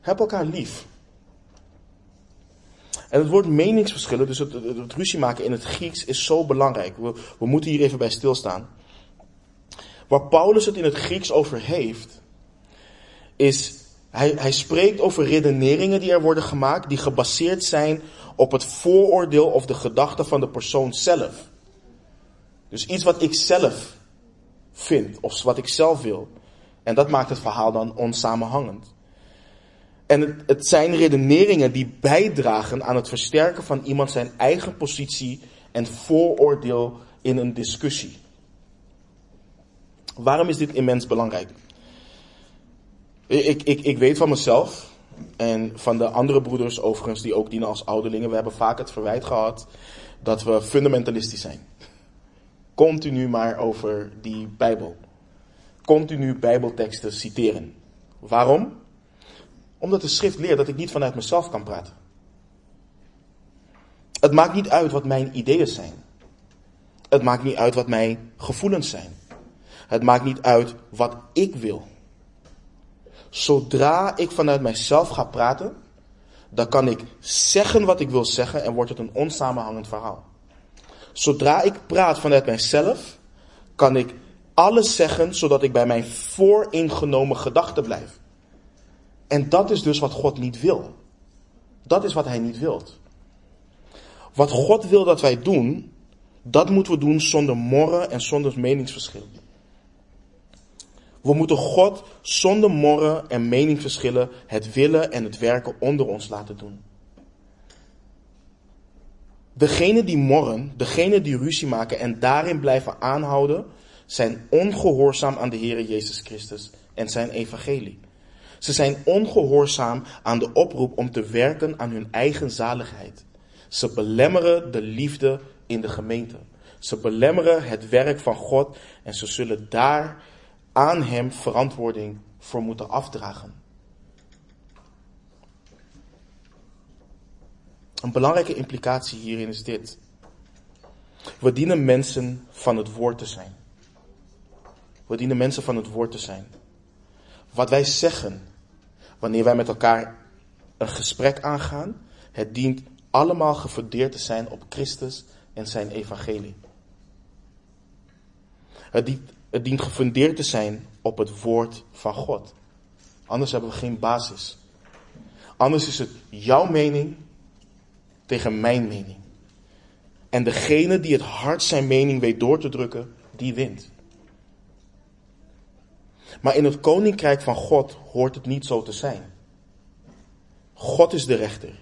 S1: Heb elkaar lief. En het woord meningsverschillen, dus het, het, ruzie maken in het Grieks, is zo belangrijk. We, we moeten hier even bij stilstaan. Waar Paulus het in het Grieks over heeft, is hij, hij spreekt over redeneringen die er worden gemaakt, die gebaseerd zijn op het vooroordeel of de gedachte van de persoon zelf. Dus iets wat ik zelf vind, of wat ik zelf wil. En dat maakt het verhaal dan onsamenhangend. En het, het zijn redeneringen die bijdragen aan het versterken van iemand zijn eigen positie en vooroordeel in een discussie. Waarom is dit immens belangrijk? Ik, ik, ik weet van mezelf, en van de andere broeders overigens die ook dienen als ouderlingen, we hebben vaak het verwijt gehad dat we fundamentalistisch zijn. Continu maar over die Bijbel. Continu Bijbelteksten citeren. Waarom? Omdat de schrift leert dat ik niet vanuit mezelf kan praten. Het maakt niet uit wat mijn ideeën zijn. Het maakt niet uit wat mijn gevoelens zijn. Het maakt niet uit wat ik wil. Zodra ik vanuit mijzelf ga praten, dan kan ik zeggen wat ik wil zeggen en wordt het een onsamenhangend verhaal. Zodra ik praat vanuit mijzelf, kan ik alles zeggen zodat ik bij mijn vooringenomen gedachten blijf. En dat is dus wat God niet wil. Dat is wat Hij niet wil. Wat God wil dat wij doen, dat moeten we doen zonder morren en zonder meningsverschil. We moeten God zonder morren en meningsverschillen het willen en het werken onder ons laten doen. Degenen die morren, degenen die ruzie maken en daarin blijven aanhouden, zijn ongehoorzaam aan de Heer Jezus Christus en zijn evangelie. Ze zijn ongehoorzaam aan de oproep om te werken aan hun eigen zaligheid. Ze belemmeren de liefde in de gemeente. Ze belemmeren het werk van God en ze zullen daar aan Hem verantwoording voor moeten afdragen. Een belangrijke implicatie hierin is dit. We dienen mensen van het woord te zijn. We dienen mensen van het woord te zijn. Wat wij zeggen, wanneer wij met elkaar een gesprek aangaan, het dient allemaal gefundeerd te zijn op Christus en zijn evangelie. Het dient, het dient gefundeerd te zijn op het woord van God. Anders hebben we geen basis. Anders is het jouw mening tegen mijn mening. En degene die het hart zijn mening weet door te drukken, die wint. Maar in het koninkrijk van God hoort het niet zo te zijn. God is de rechter.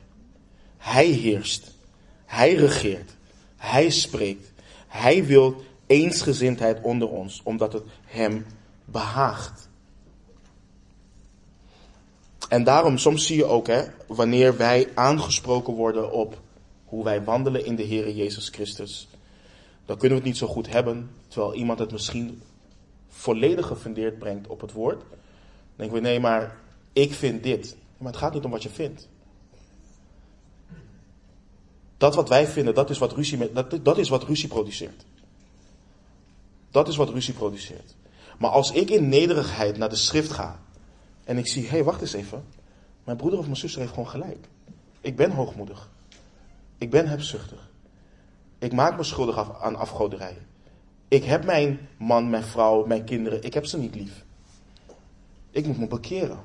S1: Hij heerst. Hij regeert. Hij spreekt. Hij wil eensgezindheid onder ons, omdat het hem behaagt. En daarom, soms zie je ook, hè, wanneer wij aangesproken worden op hoe wij wandelen in de Heer Jezus Christus, dan kunnen we het niet zo goed hebben, terwijl iemand het misschien volledig gefundeerd brengt op het woord. Dan denken we, nee, maar ik vind dit. Maar het gaat niet om wat je vindt. Dat wat wij vinden, dat is wat ruzie, dat, dat is wat ruzie produceert. Dat is wat ruzie produceert. Maar als ik in nederigheid naar de schrift ga en ik zie, hé, hey, wacht eens even. Mijn broeder of mijn zuster heeft gewoon gelijk. Ik ben hoogmoedig. Ik ben hebzuchtig. Ik maak me schuldig aan afgoderij. Ik heb mijn man, mijn vrouw, mijn kinderen, ik heb ze niet lief. Ik moet me bekeren.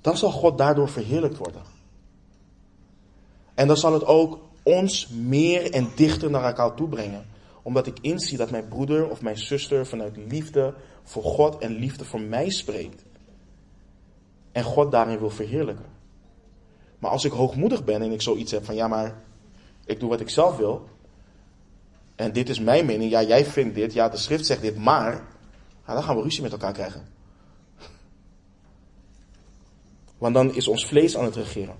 S1: Dan zal God daardoor verheerlijkt worden. En dan zal het ook ons meer en dichter naar elkaar toe brengen. Omdat ik inzie dat mijn broeder of mijn zuster vanuit liefde voor God en liefde voor mij spreekt. En God daarin wil verheerlijken. Maar als ik hoogmoedig ben en ik zoiets heb van ja, maar ik doe wat ik zelf wil. En dit is mijn mening. Ja, jij vindt dit. Ja, de schrift zegt dit. Maar dan gaan we ruzie met elkaar krijgen. Want dan is ons vlees aan het regeren.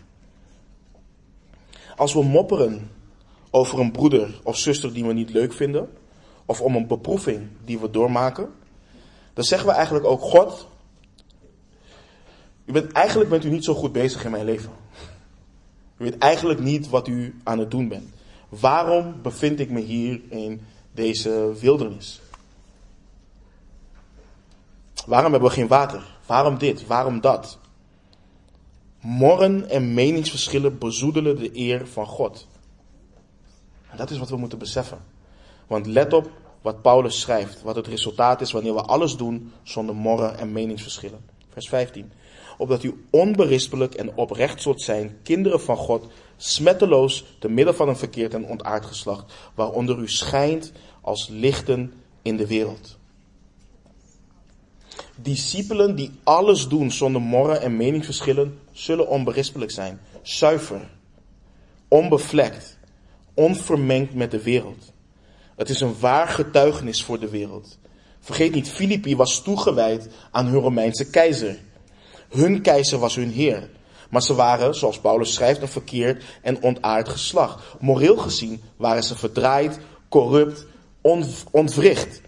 S1: Als we mopperen over een broeder of zuster die we niet leuk vinden, of om een beproeving die we doormaken, dan zeggen we eigenlijk ook: God, u bent, eigenlijk bent u niet zo goed bezig in mijn leven. U weet eigenlijk niet wat u aan het doen bent. Waarom bevind ik me hier in deze wildernis? Waarom hebben we geen water? Waarom dit? Waarom dat? Morren en meningsverschillen bezoedelen de eer van God. Dat is wat we moeten beseffen. Want let op wat Paulus schrijft, wat het resultaat is wanneer we alles doen zonder morren en meningsverschillen. Vers 15. Opdat u onberispelijk en oprecht zult zijn, kinderen van God, smetteloos te midden van een verkeerd en ontaard geslacht, waaronder u schijnt als lichten in de wereld. Discipelen die alles doen zonder morren en meningsverschillen, zullen onberispelijk zijn, zuiver, onbevlekt, onvermengd met de wereld. Het is een waar getuigenis voor de wereld. Vergeet niet, Filippi was toegewijd aan hun Romeinse keizer. Hun keizer was hun heer. Maar ze waren, zoals Paulus schrijft, een verkeerd en ontaard geslacht. Moreel gezien waren ze verdraaid, corrupt, ontwricht.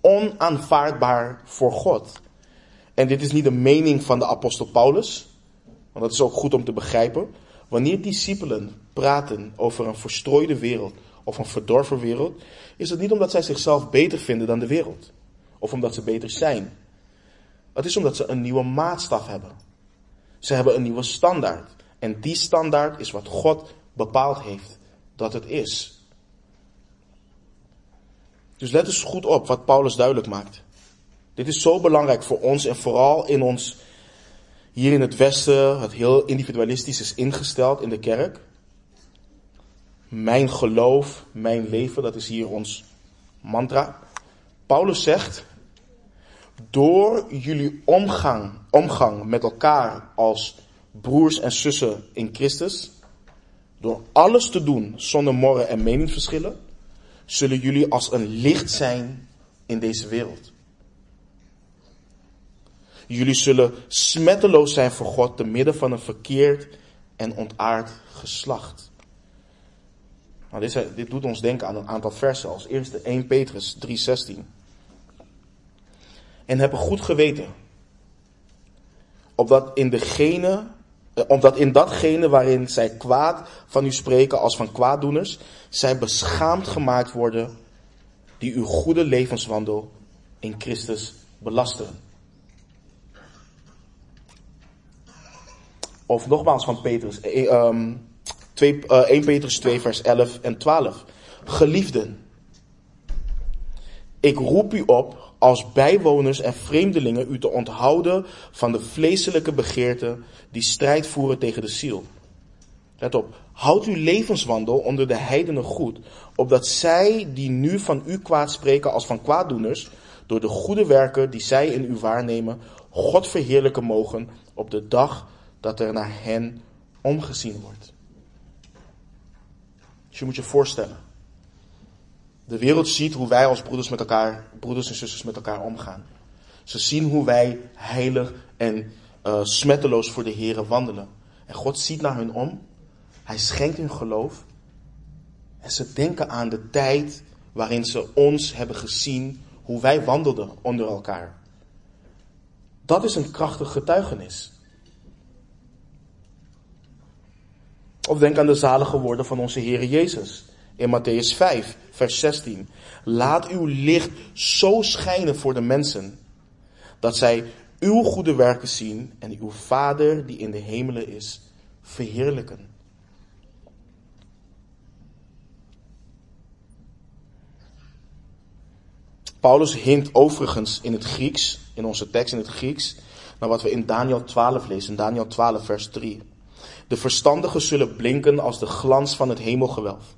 S1: Onaanvaardbaar voor God. En dit is niet de mening van de apostel Paulus, want dat is ook goed om te begrijpen. Wanneer discipelen praten over een verstrooide wereld of een verdorven wereld, is het niet omdat zij zichzelf beter vinden dan de wereld. Of omdat ze beter zijn. Het is omdat ze een nieuwe maatstaf hebben. Ze hebben een nieuwe standaard. En die standaard is wat God bepaald heeft dat het is. Dus let eens goed op wat Paulus duidelijk maakt. Dit is zo belangrijk voor ons en vooral in ons, hier in het Westen, het heel individualistisch is ingesteld in de kerk. Mijn geloof, mijn leven, dat is hier ons mantra. Paulus zegt, door jullie omgang, omgang met elkaar als broers en zussen in Christus, door alles te doen zonder morren en meningsverschillen, zullen jullie als een licht zijn in deze wereld. Jullie zullen smetteloos zijn voor God te midden van een verkeerd en ontaard geslacht. Nou, dit, dit doet ons denken aan een aantal versen. Als eerste 1 Petrus 3:16. En hebben goed geweten. Opdat in eh, omdat in datgene waarin zij kwaad van u spreken als van kwaaddoeners, zij beschaamd gemaakt worden die uw goede levenswandel in Christus belasteren. Of nogmaals van Petrus, eh, um, 2, uh, 1 Petrus 2 vers 11 en 12. Geliefden, ik roep u op als bijwoners en vreemdelingen u te onthouden van de vleeselijke begeerten die strijd voeren tegen de ziel. Let op, houd uw levenswandel onder de heidenen goed, opdat zij die nu van u kwaad spreken als van kwaaddoeners, door de goede werken die zij in u waarnemen, God verheerlijken mogen op de dag dat er naar hen omgezien wordt. Dus je moet je voorstellen. De wereld ziet hoe wij als broeders met elkaar, broeders en zusters met elkaar omgaan. Ze zien hoe wij heilig en uh, smetteloos voor de Here wandelen. En God ziet naar hun om. Hij schenkt hun geloof. En ze denken aan de tijd waarin ze ons hebben gezien hoe wij wandelden onder elkaar. Dat is een krachtig getuigenis. Of denk aan de zalige woorden van onze Heer Jezus in Matthäus 5, vers 16. Laat uw licht zo schijnen voor de mensen, dat zij uw goede werken zien en uw Vader die in de hemelen is, verheerlijken. Paulus hint overigens in het Grieks, in onze tekst in het Grieks, naar wat we in Daniel 12 lezen, Daniel 12 vers 3. De verstandigen zullen blinken als de glans van het hemelgewelf.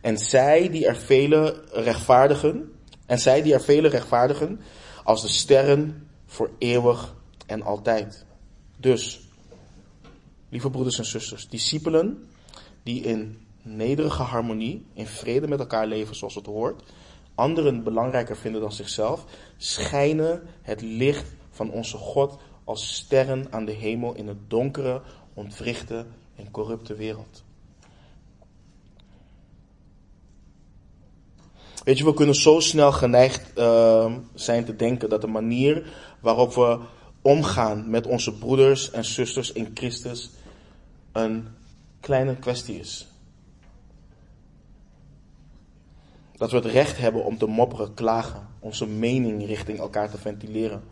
S1: En zij die er vele rechtvaardigen, en zij die er vele rechtvaardigen, als de sterren voor eeuwig en altijd. Dus, lieve broeders en zusters, discipelen die in nederige harmonie, in vrede met elkaar leven zoals het hoort, anderen belangrijker vinden dan zichzelf, schijnen het licht van onze God als sterren aan de hemel in het donkere, ontwrichte en corrupte wereld. Weet je, we kunnen zo snel geneigd uh, zijn te denken dat de manier waarop we omgaan met onze broeders en zusters in Christus een kleine kwestie is. Dat we het recht hebben om te mopperen, klagen, onze mening richting elkaar te ventileren.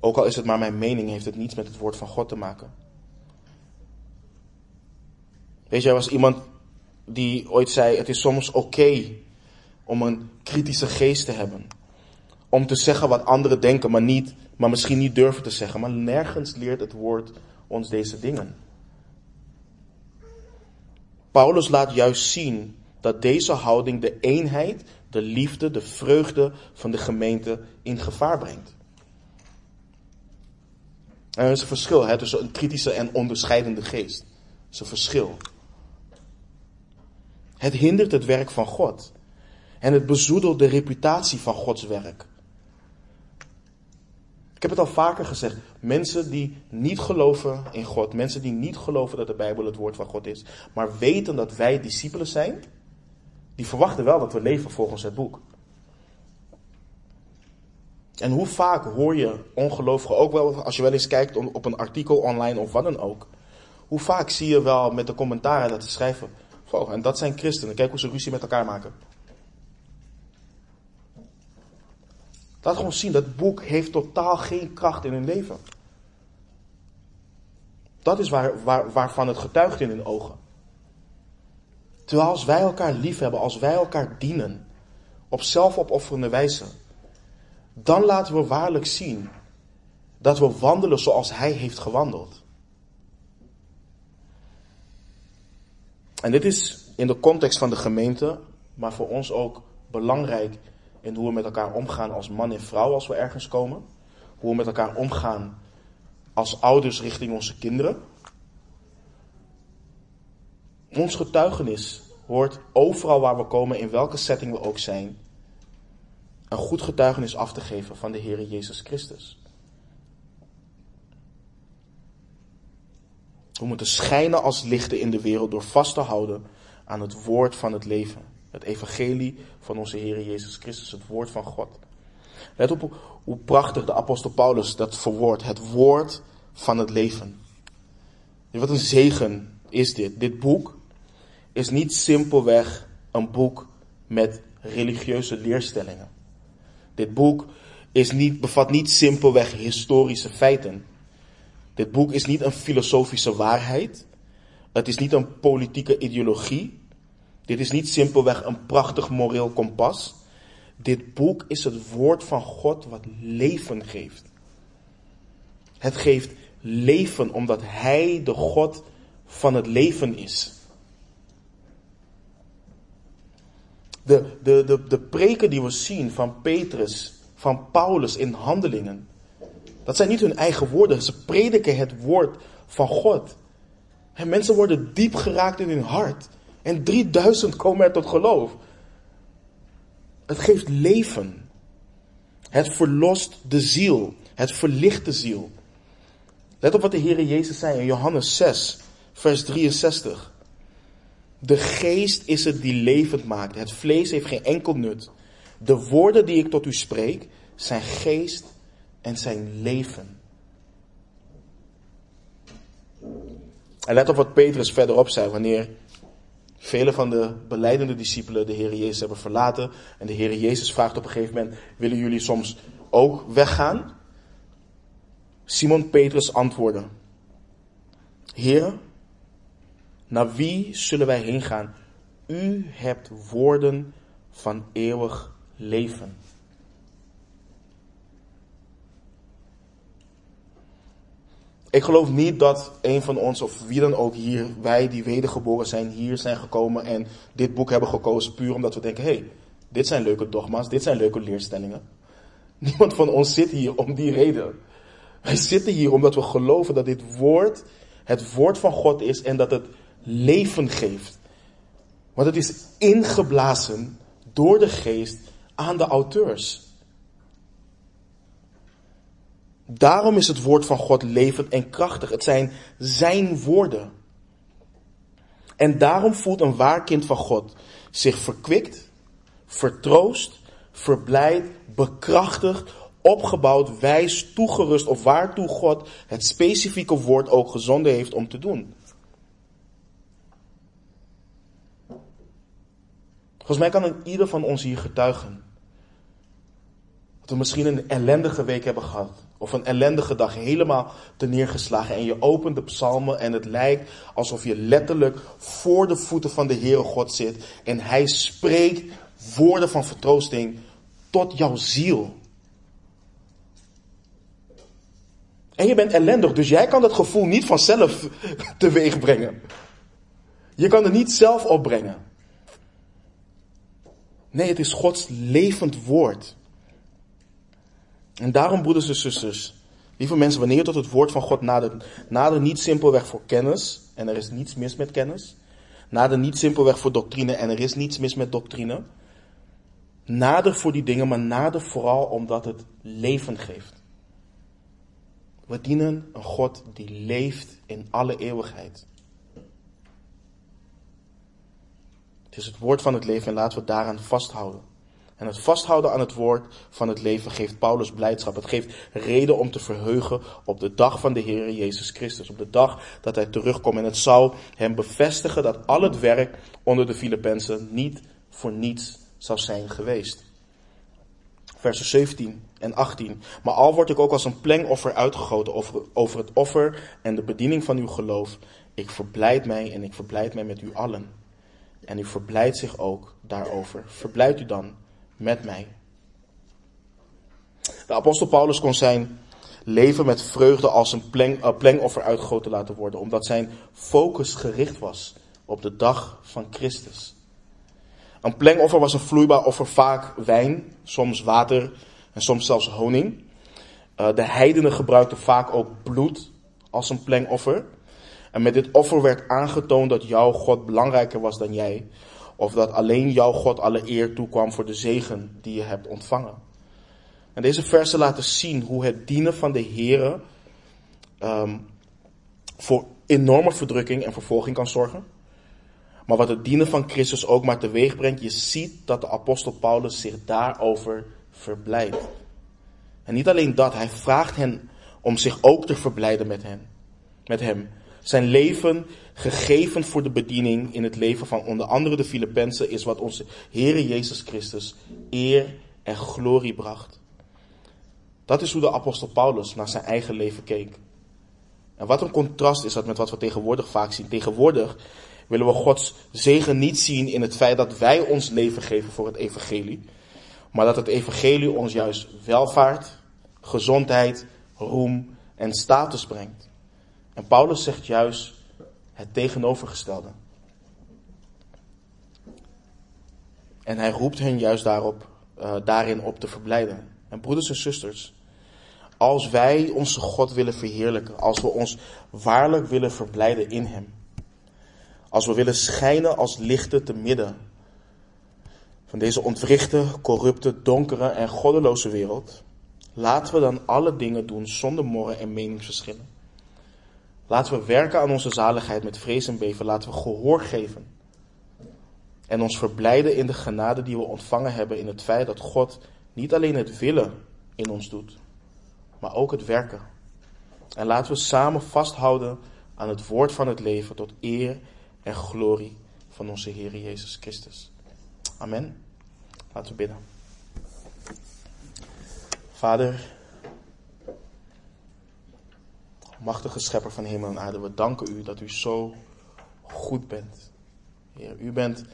S1: Ook al is het maar mijn mening, heeft het niets met het woord van God te maken. Weet je, was iemand die ooit zei: Het is soms oké om een kritische geest te hebben. Om te zeggen wat anderen denken, maar, niet, maar misschien niet durven te zeggen. Maar nergens leert het woord ons deze dingen. Paulus laat juist zien dat deze houding de eenheid, de liefde, de vreugde van de gemeente in gevaar brengt. En er is een verschil hè, tussen een kritische en onderscheidende geest. Er is een verschil. Het hindert het werk van God. En het bezoedelt de reputatie van Gods werk. heb het al vaker gezegd. Mensen die niet geloven in God, mensen die niet geloven dat de Bijbel het woord van God is, maar weten dat wij discipelen zijn, die verwachten wel dat we leven volgens het boek. En hoe vaak hoor je ongelovigen, ook wel als je wel eens kijkt op een artikel online of wat dan ook, hoe vaak zie je wel met de commentaren dat ze schrijven, en dat zijn christenen, kijk hoe ze ruzie met elkaar maken. Laat gewoon zien, dat boek heeft totaal geen kracht in hun leven. Dat is waar, waar, waarvan het getuigt in hun ogen. Terwijl als wij elkaar lief hebben, als wij elkaar dienen, op zelfopofferende wijze, dan laten we waarlijk zien dat we wandelen zoals Hij heeft gewandeld. En dit is in de context van de gemeente, maar voor ons ook belangrijk in hoe we met elkaar omgaan als man en vrouw als we ergens komen. Hoe we met elkaar omgaan als ouders richting onze kinderen. Ons getuigenis hoort overal waar we komen, in welke setting we ook zijn, een goed getuigenis af te geven van de Heer Jezus Christus. We moeten schijnen als lichten in de wereld door vast te houden aan het woord van het leven. Het evangelie van onze Heer Jezus Christus, het woord van God. Let op hoe prachtig de apostel Paulus dat verwoordt. Het woord van het leven. Wat een zegen is dit. Dit boek is niet simpelweg een boek met religieuze leerstellingen. Dit boek is niet, bevat niet simpelweg historische feiten. Dit boek is niet een filosofische waarheid. Het is niet een politieke ideologie. Dit is niet simpelweg een prachtig moreel kompas. Dit boek is het woord van God wat leven geeft. Het geeft leven omdat Hij de God van het leven is. De, de, de, de preken die we zien van Petrus, van Paulus in handelingen, dat zijn niet hun eigen woorden. Ze prediken het woord van God. En mensen worden diep geraakt in hun hart. En 3000 komen er tot geloof. Het geeft leven. Het verlost de ziel. Het verlicht de ziel. Let op wat de Heer Jezus zei in Johannes 6, vers 63. De geest is het die levend maakt. Het vlees heeft geen enkel nut. De woorden die ik tot u spreek zijn geest en zijn leven. En let op wat Petrus verderop zei wanneer Vele van de beleidende discipelen de Heer Jezus hebben verlaten. En de Heer Jezus vraagt op een gegeven moment: Willen jullie soms ook weggaan? Simon Petrus antwoordde: Heer, naar wie zullen wij heen gaan? U hebt woorden van eeuwig leven. Ik geloof niet dat een van ons, of wie dan ook hier, wij die wedergeboren zijn, hier zijn gekomen en dit boek hebben gekozen puur omdat we denken, hé, hey, dit zijn leuke dogma's, dit zijn leuke leerstellingen. Niemand van ons zit hier om die reden. Wij zitten hier omdat we geloven dat dit woord het woord van God is en dat het leven geeft. Want het is ingeblazen door de geest aan de auteurs. Daarom is het woord van God levend en krachtig. Het zijn zijn woorden. En daarom voelt een waar kind van God zich verkwikt, vertroost, verblijd, bekrachtigd, opgebouwd, wijs, toegerust of waartoe God het specifieke woord ook gezonden heeft om te doen. Volgens mij kan ieder van ons hier getuigen. Dat we misschien een ellendige week hebben gehad of een ellendige dag helemaal te neergeslagen. En je opent de psalmen en het lijkt alsof je letterlijk voor de voeten van de Heere God zit. En hij spreekt woorden van vertroosting tot jouw ziel. En je bent ellendig, dus jij kan dat gevoel niet vanzelf teweeg brengen. Je kan het niet zelf opbrengen. Nee, het is Gods levend woord. En daarom, broeders en zusters, lieve mensen, wanneer je tot het woord van God nadert, nader niet simpelweg voor kennis, en er is niets mis met kennis. Nader niet simpelweg voor doctrine, en er is niets mis met doctrine. Nader voor die dingen, maar nader vooral omdat het leven geeft. We dienen een God die leeft in alle eeuwigheid. Het is het woord van het leven en laten we daaraan vasthouden. En het vasthouden aan het woord van het leven geeft Paulus blijdschap. Het geeft reden om te verheugen op de dag van de Heer Jezus Christus. Op de dag dat hij terugkomt. En het zal hem bevestigen dat al het werk onder de Filippenzen niet voor niets zou zijn geweest. Versen 17 en 18. Maar al word ik ook als een plengoffer uitgegoten over, over het offer en de bediening van uw geloof. Ik verblijd mij en ik verblijd mij met u allen. En u verblijdt zich ook daarover. Verblijd u dan met mij. De apostel Paulus kon zijn leven met vreugde als een uh, plengoffer uitgegoten laten worden, omdat zijn focus gericht was op de dag van Christus. Een plengoffer was een vloeibaar offer, vaak wijn, soms water en soms zelfs honing. Uh, de heidenen gebruikten vaak ook bloed als een plengoffer. En met dit offer werd aangetoond dat jouw God belangrijker was dan jij. Of dat alleen jouw God alle eer toekwam voor de zegen die je hebt ontvangen. En deze versen laten zien hoe het dienen van de Here um, voor enorme verdrukking en vervolging kan zorgen. Maar wat het dienen van Christus ook maar teweeg brengt, je ziet dat de apostel Paulus zich daarover verblijdt. En niet alleen dat, hij vraagt hen om zich ook te verblijden met hen. Met hem. Zijn leven gegeven voor de bediening in het leven van onder andere de Filippenzen is wat onze Heere Jezus Christus eer en glorie bracht. Dat is hoe de apostel Paulus naar zijn eigen leven keek. En wat een contrast is dat met wat we tegenwoordig vaak zien. Tegenwoordig willen we Gods zegen niet zien in het feit dat wij ons leven geven voor het evangelie. Maar dat het evangelie ons juist welvaart, gezondheid, roem en status brengt. En Paulus zegt juist het tegenovergestelde. En hij roept hen juist daarop, uh, daarin op te verblijden. En broeders en zusters, als wij onze God willen verheerlijken, als we ons waarlijk willen verblijden in Hem, als we willen schijnen als lichten te midden van deze ontwrichte, corrupte, donkere en goddeloze wereld, laten we dan alle dingen doen zonder morren en meningsverschillen. Laten we werken aan onze zaligheid met vrees en beven. Laten we gehoor geven. En ons verblijden in de genade die we ontvangen hebben in het feit dat God niet alleen het willen in ons doet, maar ook het werken. En laten we samen vasthouden aan het woord van het leven tot eer en glorie van onze Heer Jezus Christus. Amen. Laten we bidden. Vader, Machtige schepper van hemel en aarde, we danken u dat u zo goed bent. Heer, u bent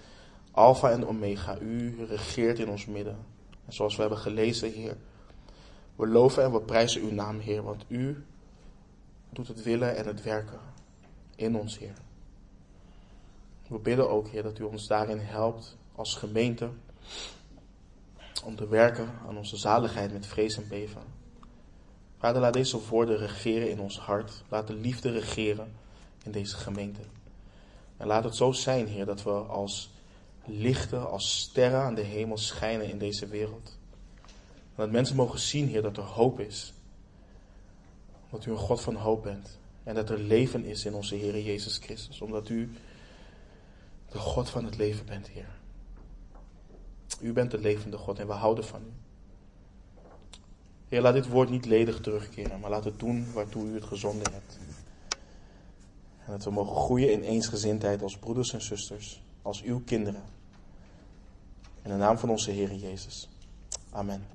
S1: Alpha en Omega. U regeert in ons midden. En zoals we hebben gelezen, Heer, we loven en we prijzen uw naam, Heer, want u doet het willen en het werken in ons, Heer. We bidden ook, Heer, dat u ons daarin helpt als gemeente om te werken aan onze zaligheid met vrees en beven. Vader, laat deze woorden regeren in ons hart. Laat de liefde regeren in deze gemeente. En laat het zo zijn, Heer, dat we als lichten, als sterren aan de hemel schijnen in deze wereld. Dat mensen mogen zien, Heer, dat er hoop is. Omdat u een God van hoop bent. En dat er leven is in onze Heer Jezus Christus. Omdat u de God van het leven bent, Heer. U bent de levende God en we houden van u. Heer, laat dit woord niet ledig terugkeren, maar laat het doen waartoe u het gezonden hebt. En dat we mogen groeien in eensgezindheid als broeders en zusters, als uw kinderen. In de naam van onze Heer Jezus. Amen.